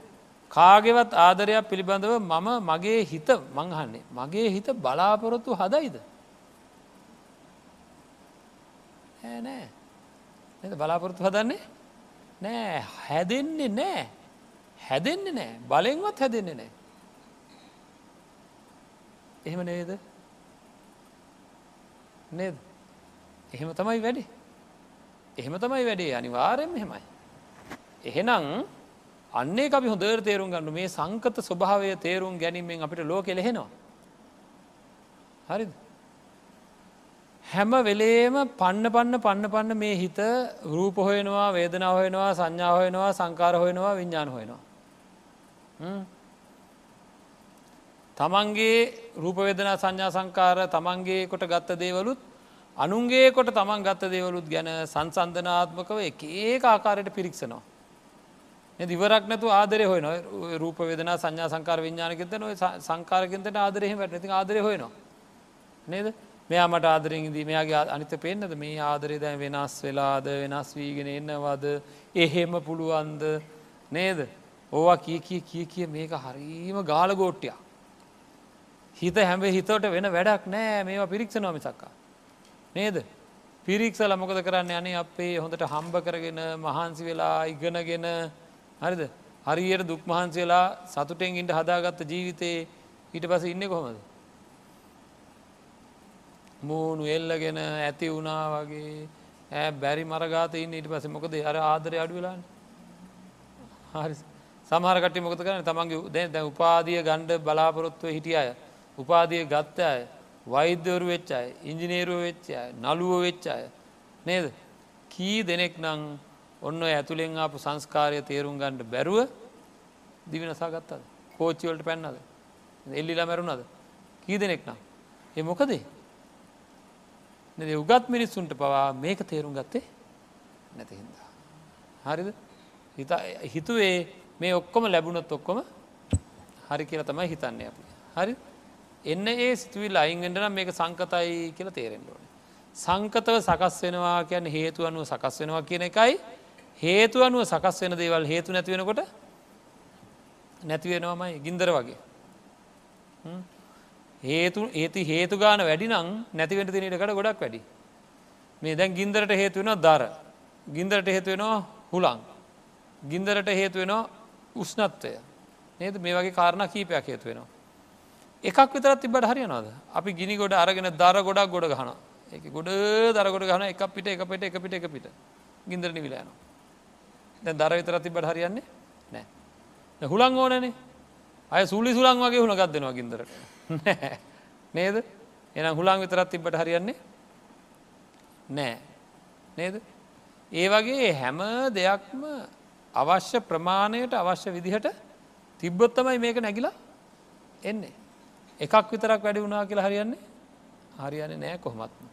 කාගෙවත් ආදරයක් පිළිබඳව මම මගේ හිත මංහන්නේ මගේ හිත බලාපොරොත්තු හදයිද? නෑ එ බලාපොරොත්තු හදන්නේ නෑ. හැදෙන්නේ නෑ. හැදෙන්නේ නෑ. බලෙන්වත් හැදෙන්නේ නෑ. එහෙම නේද? නේද? එහෙම තමයි වැඩි. එහෙම තමයි වැඩේ. අනිවාරයෙන් එහෙමයි. එහෙනම් අන්නේ අපි හොඳර තේරුම් ගන්න මේ සංකත ස්වභාවය තේරුම් ගැනීමෙන් අපිට ලෝක එලෙහෙනවා හරිද? හැම වෙලේම පන්න පන්න පන්න පන්න මේ හිත රූප හොයනවා වේදනා හොයනවා සංඥා හොයනවා සංකාර හොයනවා විඤ්ඥාන හොයනවා. තමන්ගේ රූපවේදනා සංඥා සංකාර තමන්ගේ කොට ගත්ත දේවලුත් අනුන්ගේ කොට තමන් ගත්ත දේවලුත් ගැන සංසන්ධනාත්මකව එක ඒ ආකාරයට පිරික්සනවා. දිවරක් නැතු ආදරය හොය නො රූප වෙදන සංඥා සංකාර විඤ්ඥානකත නො සංකාරකෙන්ට ආදරහෙම වැටති ආදරය හොයනවා. නේද? මෙයා මට ආදරෙන්දී මෙයාගේ අනිත පෙන්න්නද මේ ආදරය දැන් වෙනස් වෙලාද? වෙනස් වීගෙන එන්නවද එහෙම පුළුවන්ද? නේද? ඕවා කිය කිය කිය කිය මේක හරීම ගාල ගෝට්ටයක්. හිත හැම හිතට වෙන වැඩක් නෑ. මේවා පිරික්ෂ නොමිසක්කා. නේද? පිරික්සල මොකද කරන්න? යනේ අපේ හොඳට හම්බ කරගෙන මහන්සි වෙලා ඉගනගෙන. හරිද? හරියට දුක් මහන්සි වෙලා සතුටෙන් ඉන්ට හදාගත්ත ජීවිතයේ ඊට පස ඉන්න කොහොමද? මූුණු එල්ලගෙන ඇති වුණා වගේ. ඇ බැරි මරගාත ඉන්න ඊට පස මොකද? අර ආදරය අඩු වෙලාන්න හරි. සමහරකට මොකද කරන තමන්ගේ දැ දැ උපාදිය ගණ්ඩ බලාපොරොත්තුව හිටිය අය. උපාදිය ගත්ත අය වෛද්‍යවරු වෙච්ච අය ඉංජිනේරුව වෙච්ච අය නළුව වෙච්ච අය නේද? කී දෙනෙක් නං ඔන්න ඇතුළෙන් ආපු සංස්කාරය තේරුම් ගණ්ඩ බැරුව දිවිනසා ගත්තද? කෝච්චිවලට පැන්නද? එල්ලිලා මැරුණද? කී දෙනෙක් නම්? ඒ මොකදේ? උගත් මිනිස්සුන්ට පවා මේක තේරුම් ගත්තේ නැතිහින්දා හරිද? හිතුවේ මේ ඔක්කොම ලැබුණොත් ඔක්කොම හරි කියලා තමයි හිතන්නේ අපි. හරි එන්න ඒ සිතුවිල් අයින්ගෙන්ටනම් මේක සංකතයි කියලා තේරෙන්ඩෝන. සංකතව සකස් වෙනවා කියන්න හේතු අනුව සකස් වෙනවා කියන එකයි හේතු අනුව සකස් වෙන දේවල් හේතු නැතිවෙනකොට නැතිවෙනවාමයි ගින්දර වගේ. හේතු ඒති හේතු ගාන වැඩි නම් නැතිවට තිනටකට ගොඩක් වැඩි. මේ දැන් ගින්දරට හේතුවෙනවා දර. ගින්දරට හේතුවෙනවා හුලං. ගින්දරට හේතුවෙනවා උෂ්නත්වය. නේද මේ වගේ කාරණ කීපයක් හේතුවෙනවා. එකක් විතරත් තිබට හරියනවාද? අපි ගිනි ගොඩ අරගෙන දර ගොඩක් ගොඩ ගහන එක ගොඩ දරගොඩ ගහන එක පිට එක පිට එක පිට එක පිට. ගින්දරනි විලායන දැ දර විතර තිබට හරියන්නේ නෑ හුළං ඕනනේ. අය සුලි සුළං වගේ හුණ ගත්දෙනවා ගින්දරට. නේද? එනම් හුළං විතරත් තිබට හරියන්නේ නෑ නේද? ඒ වගේ හැම දෙයක්ම අවශ්‍ය ප්‍රමාණයට අවශ්‍ය විදිහට තිබ්බොත්තමයි මේක නැගිලා එන්නේ. එකක් විතරක් වැඩි වුණා කියලා හරියන්නේ හරියන්නේ නෑ කොහොමත්ම.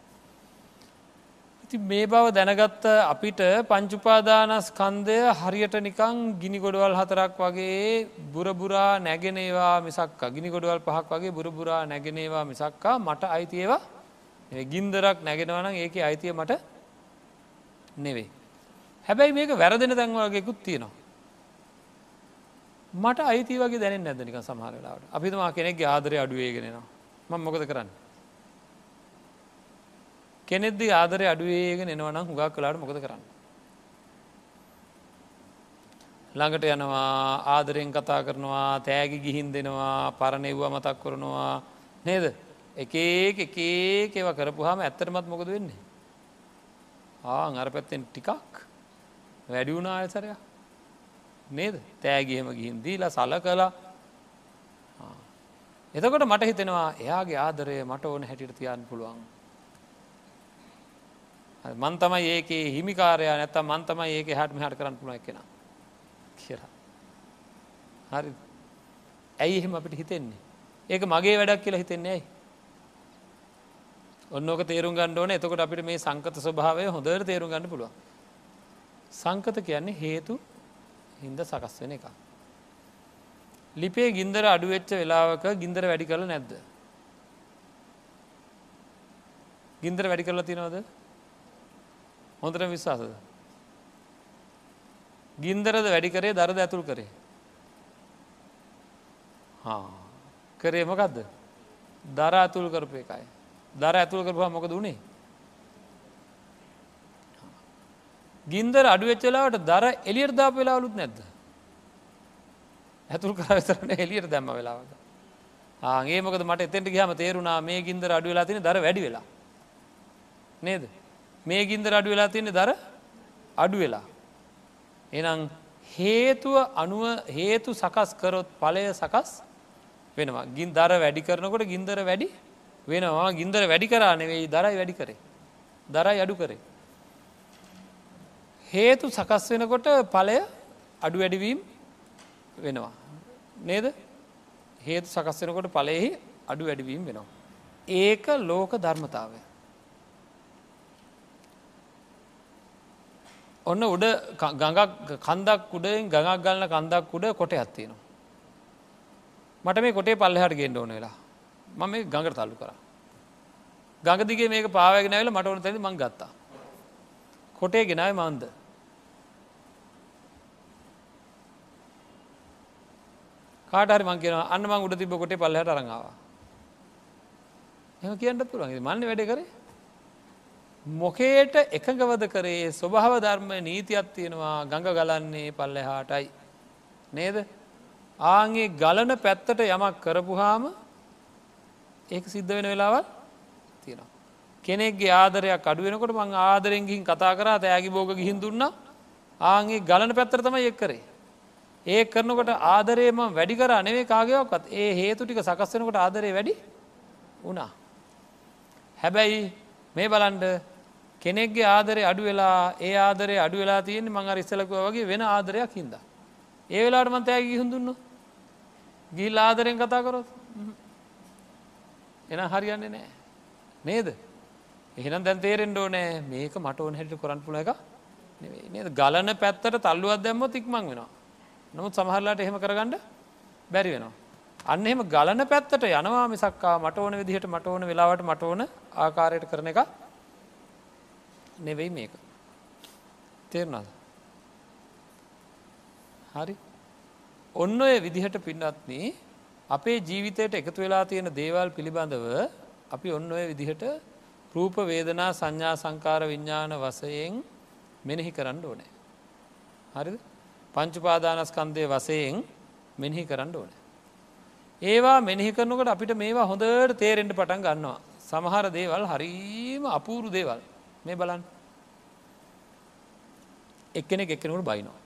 ඉති මේ බව දැනගත්ත අපිට පංචුපාදානස්කන්දය හරියට නිකං ගිනි ගොඩවල් හතරක් වගේ බුරබුරා නැගෙනේවා මිසක් ගිනි ගොඩවල් පහක් වගේ බුරබුරා නැගෙනේවා මිසක්කා මට අයිතියවා ගින්දරක් නැගෙනවනම් ඒක අයිතිය මට නෙවෙයි. හැබැයි මේක වැරදෙන තැන්වගේකුත් තියෙනවා. මට අයිති වගේ දැන නැදනික සමහරලාට අපිතුමා කෙනෙක් ආදරය අඩුවේගෙනවා ම මොකද කරන්න? කෙනෙද ආදරය අඩුවේගෙන එනවනම් හුගක් කලාට මොකද කරන්න? ළඟට යනවා ආදරයෙන් කතා කරනවා තෑගි ගිහින් දෙනවා පරණෙව්වා මතක් කරනවා. නේද? එකඒක එකේකව කරපු හම ඇත්තරමත් මොකද වෙන්නේ? ආ අර පැත්තෙන් ටිකක් වැඩි වුණා අයසරයක් නේද? තෑගහෙම ගිහින් දීලා සල කලා එතකොට මට හිතෙනවා එයාගේ ආදරය මට ඕන හැටිට තියන්න පුළුවන්. මන්තමයි ඒකේ හිමිකාරය නැත මන්තමයි ඒක හැටම හට කරන්න පුළුවන් කෙන කියලා. හරි. ඇයි එහෙම අපිට හිතෙන්නේ? ඒක මගේ වැඩක් කියලා හිතෙන්නේ ඇයි? ඔන්නෝක තේරුම් ගන්න ඕන. එතකොට අපිට මේ සංකත ස්වභාවය හොඳට තේරුම් ගන්න පුළුවන්. සංකත කියන්නේ හේතු හින්ද සකස් වෙන එක ලිපේ ගින්දර අඩුවෙච්ච වෙලාවක ගින්දර වැඩි කරල නැද්ද? ගින්දර වැඩි කරලා තිනවද හොඳට විශ්වාසද? ගින්දරද වැඩි කරේ දරද ඇතුල් කරේ? කරේ මොකක්ද දර ඇතුල් කරපු එකයි. දර ඇතුළ කරපුවා මොකද වුණේ ගින්දර අඩුවෙච්චලාවට දර එලියට දාප වෙලාවලුත් නැද්ද? ඇතුල් කරතරන එලියට දැම්ම වෙලාවද? ආගේ මොකද මට එතෙන්ට ගහම තේරුණා මේ ගින්දර අඩු වෙලා තින දර වැඩි වෙලා. නේද? මේ ගින්දර අඩු වෙලා තින්නේ දර අඩු වෙලා. එනම් හේතුව අනුව හේතු සකස් කරොත් පලය සකස් වෙනවා. ගින් දර වැඩි කරනකොට ගින්දර වැඩි වෙනවා. ගින්දර වැඩි කරා නෙවෙයි දරයි වැඩි කරේ. දරයි අඩු කරේ. හේතු සකස් වෙනකොට පලය අඩු වැඩිවීම් වෙනවා. නේද? හේතු සකස් වෙනකොට පලයෙහි අඩු වැඩිවීම් වෙනවා. ඒක ලෝක ධර්මතාවය. ඔන්න උඩ ගඟක් කන්දක් උඩෙන් ගඟක් ගලන කන්දක් උඩ කොට ඇත්තියෙනවා මට මේ කොටේ පල්ලහට ගෙන්ඩ ඕන වෙලා. මම මේ ගඟට තල්ලු කර. ගඟදිගේ මේක පාවගෙන ඇල මට ඕන තැති මං ගත්තා. කොටේ ගෙනයි මන්ද. කාටරි මං කියෙන අන්න මං උඩ තිබ කොටේ පල්ලහට අරඟාව එම කියන්නත් පුළන්ගේ මන්න වැඩ කරේ? මොකේට එකඟවද කරේ? ස්වභාව ධර්ම නීතියක් තියෙනවා ගඟ ගලන්නේ පල්ලෙහාටයි. නේද? ආගේ ගලන පැත්තට යමක් කරපුහාම ඒක සිද්ධ වෙන වෙලාවල් තියෙනවා. කෙනෙක්ගේ ආදරයක් අඩුවෙනකොට මං ආදරෙන්ගින් කතා කර තෑගි බෝග ගිහින් දුන්න. ආගේ ගලන පැත්තර තමයි එක් කරේ. ඒ කරනකොට ආදරේම වැඩි කර නෙවේ කාගයක්ත් ඒ හේතු ටික සකස්වෙනකොට ආදරේ වැඩි වුණා. හැබැයි මේ බලන්ඩ කෙනෙක්ගේ ආදරය අඩු වෙලා ඒ ආදරය අඩු වෙලා තියෙන මං ඉස්සලකුව වගේ වෙන ආදරයක් හින්ද. ඒ වෙලාට මන්තෑග හිහුදුන්න ගිල් ආදරෙන් කතා කරොත් එන හරියන්නේ නෑ නේද? එහෙනම් දැන් තේරෙන්ඩෝ නෑ මේක මට ඕන හැට කොරන් පුල එක නේද? ගලන පැත්තට තල්ලුවත් දැම්ම ඉක්මං වෙනවා. නමුත් සමහරලාට එහෙම කරගන්න බැරි වෙනවා. අන්න එහෙම ගලන පැත්තට යනවා මිසක්කා මට ඕන විදිහට මට ඕන වෙලාවට මට ඕන ආකාරයට කරන එක නෙවෙයි මේක. තේරුණාද? හරි. ඔන්න ඔය විදිහට පින්නත්න අපේ ජීවිතයට එකතු වෙලා තියෙන දේවල් පිළිබඳව අපි ඔන්න ඔය විදිහට රූප වේදනා සංඥා සංකාර විඤ්ඥාන වසයෙන් මෙනෙහි කරන්න ඕනෑ. හරිද? පංචුපාදානස්කන්දය වසයෙන් මෙනෙහි කරන්න ඕනෑ. ඒවා මෙනෙහි කරනකට අපිට මේවා හොඳට තේරෙන්ට පටන් ගන්නවා. සමහර දේවල් හරීම අපූරු දේවල් මේ බලන් එක්කෙනෙ එක්කෙනකට බයිනවා.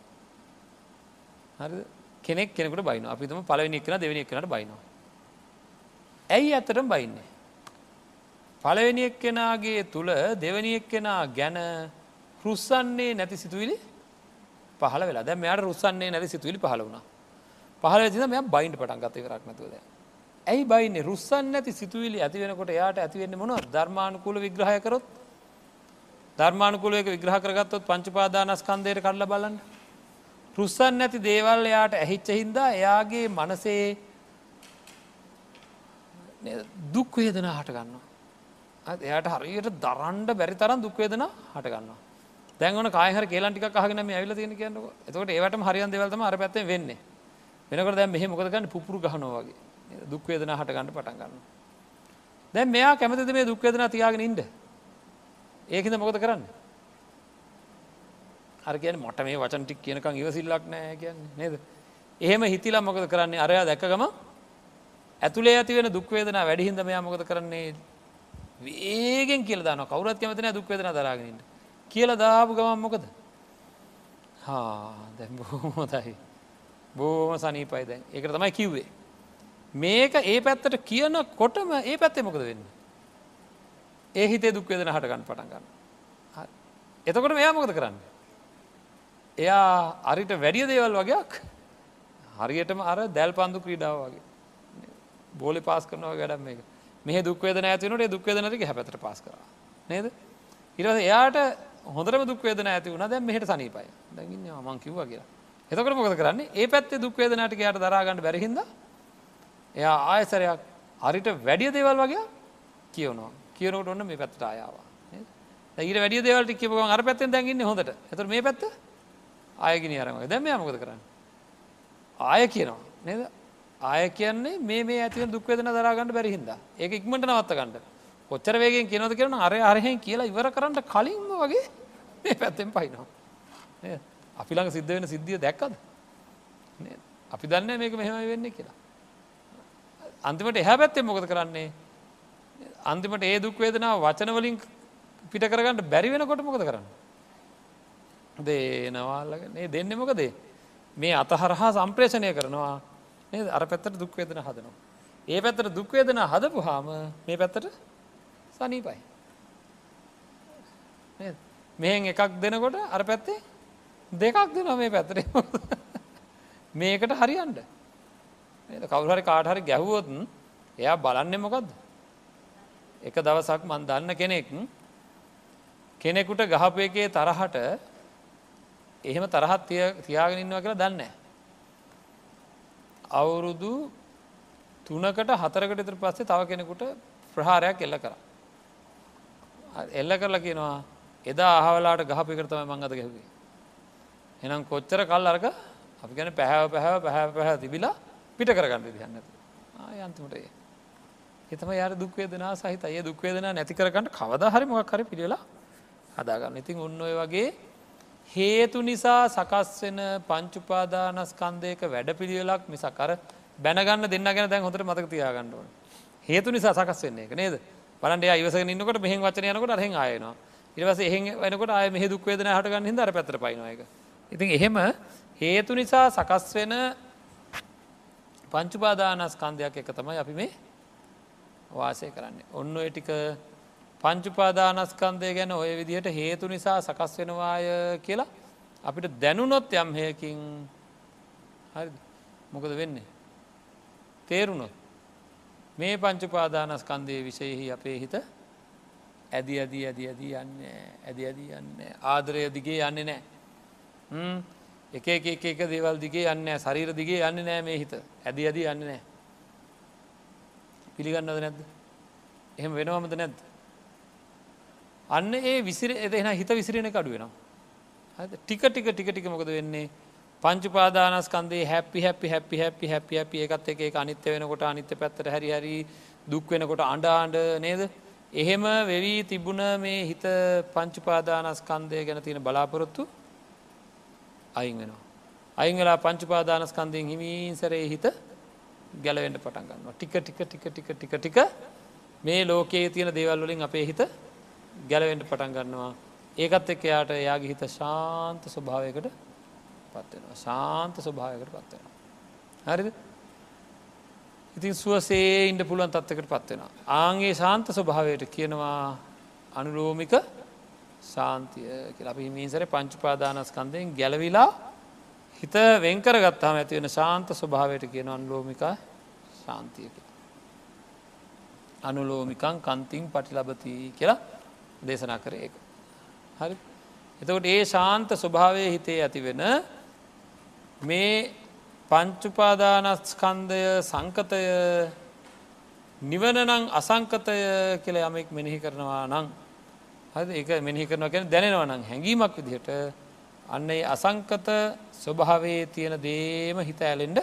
හරි කෙනෙක් කෙනෙකට බයින අපිතම පලවෙනි එක්න දෙවනි එක්නට බයිනවා. ඇයි ඇතරම් බයින්නේ. පළවෙනි එක්කෙනගේ තුළ දෙවනි එක්කෙනා ගැන රුස්සන්නේ නැති සිතුවිලි පහල වෙලා. දැ මෙයාට රුස්සන්නේ නැති සිතුවිලි පහල වුණා. පහල තින මෙ බයින්ට පටන් ගත කරක් නැතුවද ඇයි බයින්නේ? රුස්සන්න ඇති සිතුවිලි ඇති වෙනකොට එයාට ඇතිවෙන්න මොන ධර්මානුකූල විග්‍රහයකරොත් ධර්මානුකූලයක විග්‍රහ කරගත්තොත් පංචපාදානස්කන්දයට කල්ල බලන්න. රුස්සන් නැති දේවල් එයාට ඇහිච්ච හින්දා එයාගේ මනසේ දුක් වේදන හටගන්නවා එයට හරියට දරන්ඩ බැරි තරම් දුක්වේදන හටගන්න දැන්වන කායහර කියලන් ටික කහගෙන මේ ඇවිල තියෙන කියන්නක. එතකොට ඒවට හරියන් දෙවල්තම අර පැත්තේ වෙන්න. වෙනකට දැන් මෙහෙ මොකදගන්න පුපුරු ගහනවාගේ දුක්වේදන හටගන්න පටන් ගන්න දැන් මෙයා කැමතිද මේ දුක්වේදන තියාගෙන ඉන්ඩ ඒකද මොකද කරන්න? අර කියන මට මේ වචන ටික් කියනකං ඉවසිල්ලක් නෑ කියන්නේ. නේද? එහෙම හිතිලා මොකද කරන්නේ? අරයා දැකගම ඇතුළේ ඇති වෙන දුක්වේදනා වැඩිහින්ද මෙයා මොකද කරන්නේ? වේගෙන් කියල දාන කවුරත් කැමතින දුක්වේදන දරාගෙනට කියල දාපු ගමන් මොකද? හා දැ බොහොමොතයි බෝම සනීපයි දැන්. ඒක තමයි කිව්වේ. මේක ඒ පැත්තට කියන කොටම ඒ පැත්තේ මොකද වෙන්න? ඒ හිතේ දුක්වේදන හටගන්න පටන් ගන්න එතකොට මෙයා මොකද කරන්න? එයා අරිට වැඩිය දේවල් වගේයක් හරියටම අර දැල් පන්දු ක්‍රීඩාව වගේ. බෝලි පාස් කරනවා වැඩම් එක මේ දුක්වේද ඇතිනට දුක්වේද නැති හැපතට පාස් කර නේද? ඉරස එයාට හොඳරම දුක්වේදන ඇති වුණ. දැ මෙහට සනීපයි. දැගින්න මං කිව්වා කියලා. එතකට මොකද කරන්නේ? ඒ පැත්තේ දුක්වේදනට යට දරාගන්නට බැරිහිද එයා ආයසරයක් හරිට වැඩිය දේවල් වගේ කියවනවා කියනකට ඔන්න මේ පැත්තට අයාවා ඊට වැඩිය දේවල්ට කිව අර පැත්තෙන් දැගන්න හොඳට. එතර මේ පැත්ත ආයගෙන අරමක දැම මොකද කරන්න? ආය කියනවා. නේද? ආය කියන්නේ මේ මේ ඇතිව දුක්වේදන දරාගන්න බැරිහින්ද ඒක ඉක්මට නවත්ත ගන්නට කොච්චර වේගෙන් කියනොද කරන අර අරහෙන් කියලා ඉවර කරන්න කලින්ම වගේ මේ පැත්තෙන් පයිනවා අපි ළඟ සිද්ධ වෙන සිද්ධිය දැක්කද? අපි දන්න මේක මෙහෙමයි වෙන්නේ කියලා. අන්තිමට එහැ පැත්තෙන් මොකද කරන්නේ? අන්තිමට ඒ දුක් වේදනාව වචනවලින් පිට කරගන්නට බැරි වෙනකොට මොකද කරන්න? දේනවාල්ලග ඒ දෙන්න මොකදේ? මේ අතහරහා සම්ප්‍රේෂණය කරනවා. අර පැත්තට දුක්වේදන හදනවා. ඒ පැත්තට දුක්වේදන හදපු හාම මේ පැත්තට සනීපයි. මෙහෙන් එකක් දෙනකොට අර පැත්තේ දෙකක් දෙන මේ පැතරේ මේකට හරියන්ට කවුහරි කාටහරි ගැහුවොත්න් එයා බලන්නේ මොකක්ද එක දවසක් මන් දන්න කෙනෙක් කෙනෙකුට ගහපු එකේ තරහට එහෙම තරහත් තියාගෙන ඉන්නවා කියලා දන්නේ. අවුරුදු තුනකට හතරකට ඉතර පස්සේ තව කෙනෙකුට ප්‍රහාරයක් එල්ල කර. එල්ල කරලා කියනවා එදා අහවලාට ගහපි කරතම මං අද ගැහුවේ. එනම් කොච්චර කල් අරක අපි ගැන පැහැව පැහැව පැහැ පැහැ තිබිලා පිට කරගන්න දිහන්න ආයන්තිමට ඒ. එතම යාර දුක්වේදනා සහිත ඒ දුක්වේදනා නැති කරගන්නට කවද හරි මොක් හරි පිළිලා හදාගන්න ඉතින් ඔන්න ඔය වගේ හේතු නිසා සකස් වෙන පංචුපාදානස්කන්දයක වැඩ පිළිවෙලක් මිසක් අර බැනගන්න දෙන්න ගැන දැන් හොඳට මතක තියාගන්නඩුව. හේතු නිසා සකස් වෙන්නේ එක නේද බලන්ඩේ ඉවස ඉන්නකට මෙහි වචන යනකට අරහෙ ආයනවා ඉවස එහෙ වෙනකට අය මෙහ දුක්වේදන හටගන්න හිද අර පැතර පයිනක. ඉතින් එහෙම හේතු නිසා සකස් වෙන පංචුපාදානස්කන්දයක් එක තමයි අපි මේ වාසය කරන්නේ. ඔන්න ඔය ටික පංචුපාදානස්කන්දය ගැන ඔය විදිහට හේතු නිසා සකස් වෙනවාය කියලා අපිට දැනුනොත් යම් හයකින් හරි මොකද වෙන්නේ. තේරුණොත් මේ පංචුපාදානස්කන්දය විශයෙහි අපේ හිත ඇදි ඇදී ඇදි ඇදී යන්න ඇදි ඇදී යන්න ආදරය දිගේ යන්නේ නෑ එක එක එක එක දේවල් දිගේ යන්න ශරීර දිගේ යන්න නෑ මේ හිත. ඇදි ඇදී යන්න නෑ පිළිගන්නද නැද්ද? එහෙම වෙනවමද නැද්ද? අන්න ඒ විසිර එදෙන හිත විසිරෙන කඩුවෙනවා ටික ටික ටික ටික මොකද වෙන්නේ? පංචුපාදානස්කන්දේ හැපි හැපි හැපි හැපි හැපි හැපි එකත් එක අනිත්‍ය වෙනකොට අනිත්‍ය පැත්තට හරි හරි දුක් වෙනකොට අඩ ආණ්ඩ නේද? එහෙම වෙවී තිබුණ මේ හිත පංචුපාදානස්කන්දය ගැන තියෙන බලාපොරොත්තු අයින් වෙනවා. අයින් වෙලා පංචුපාදානස්කන්දයෙන් හිමීන්සරේ හිත ගැලවෙන්ට පටන් ගන්නවා. ටික ටික ටික ටික ටික ටික මේ ලෝකයේ තියෙන දේවල් වලින් අපේ හිත ගැලවෙන්ට පටන් ගන්නවා. ඒකත් එක් එයාට එයාගේ හිත ශාන්ත ස්වභාවයකට පත්වෙනවා ශාන්ත ස්වභාවයකට පත්වෙනවා. හරිද ඉතින් සුවසේ ඉන්ඩ පුළුවන් තත්වකට පත්වෙනවා. ආගේ ශාන්ත ස්වභාවයට කියනවා අනුරෝමික ශාන්තිය කියලා අපි මීසර පංචුපාදානස්කන්දයෙන් ගැලවිලා හිත වෙන්කර ගත්තාම ඇතිවෙන ශාන්ත ස්වභාවයට කියන අනුලෝමික ශාන්තියක. අනුලෝමිකං කන්තිං පටිලබති කියලා දේශනා කර ඒක. හරි එතකොට ඒ ශාන්ත ස්වභාවය හිතේ ඇතිවෙන මේ පංචුපාදානස්කන්දය සංකතය නිවනනං අසංකතය කියල යමෙක් මෙනෙහි කරනවා නං හද එක මෙහි කරනවා කියෙන දැනෙනවනං හැඟීමක් විදිහට අන්න ඒ අසංකත ස්වභාවේ තියෙන දේම හිත ඇලෙන්ඩ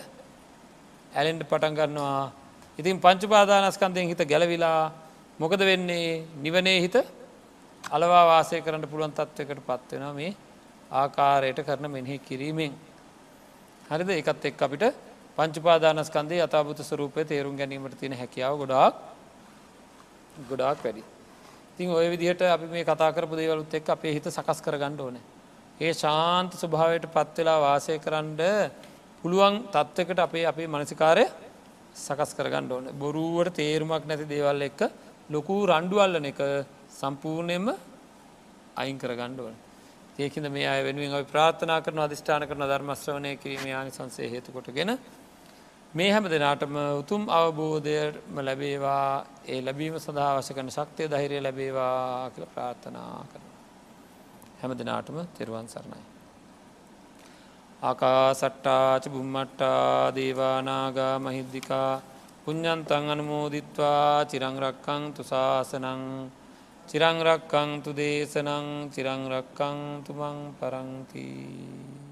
ඇලෙන්ඩ පටන් ගන්නවා. ඉතින් පංචුපාදානස්කන්දයෙන් හිත ගැලවිලා මොකද වෙන්නේ? නිවනේ හිත අලවා වාසය කරන්න පුළුවන් තත්ත්වකට පත්වෙන මේ ආකාරයට කරන මෙනෙහි කිරීමෙන්. හරිද එකත් එක් අපිට පංචුපාදානස්කන්දේ අතාපුත ස්වරූපය තේරුම් ගැනීමට තියෙන හැකියාව ගොඩාක් ගොඩාක් වැඩි. තින් ඔය විදිහට අපි මේ කතා කරපු දේවලුත් එක් අපේ හිත සකස් කර ගණ්ඩ ඕන. ඒ ශාන්ත ස්වභාවයට පත්වෙලා වාසය කරන්න පුළුවන් තත්ත්වකට අපේ අපේ මනසිකාරය සකස් කරගන්න ඕන බොරුවට තේරුමක් නැති දේවල් එක්ක ලොකු රණ්ඩුවල්ලන එක සම්පූර්ණයෙන්ම අයින් කරගණ්ඩ ඕන. ඒකිද මේ අය වෙනුවෙන් අපි ප්‍රාර්ථනා කරන අධිෂ්ඨාන කරන ධර්මශ්‍රවනය කිරීම යානි සංසේ හේතුකොටගෙන මේ හැම දෙනාටම උතුම් අවබෝධයම ලැබේවා ඒ ලැබීම සඳහා වශ කන ශක්තිය දහිරය ලැබේවා කියල ප්‍රාර්ථනා කරන. හැම දෙනාටම තෙරුවන් සරණයි. ආකා සට්ටාච බුම්මට්ටා දේවානාගා මහිද්දිකා පුඤ්ඥන්තන් අනුමෝදිත්වා චිරංරක්කං තුසාසනං චිරංරක්කං තු දේශනං චිරංරක්කං තුමං පරංතිී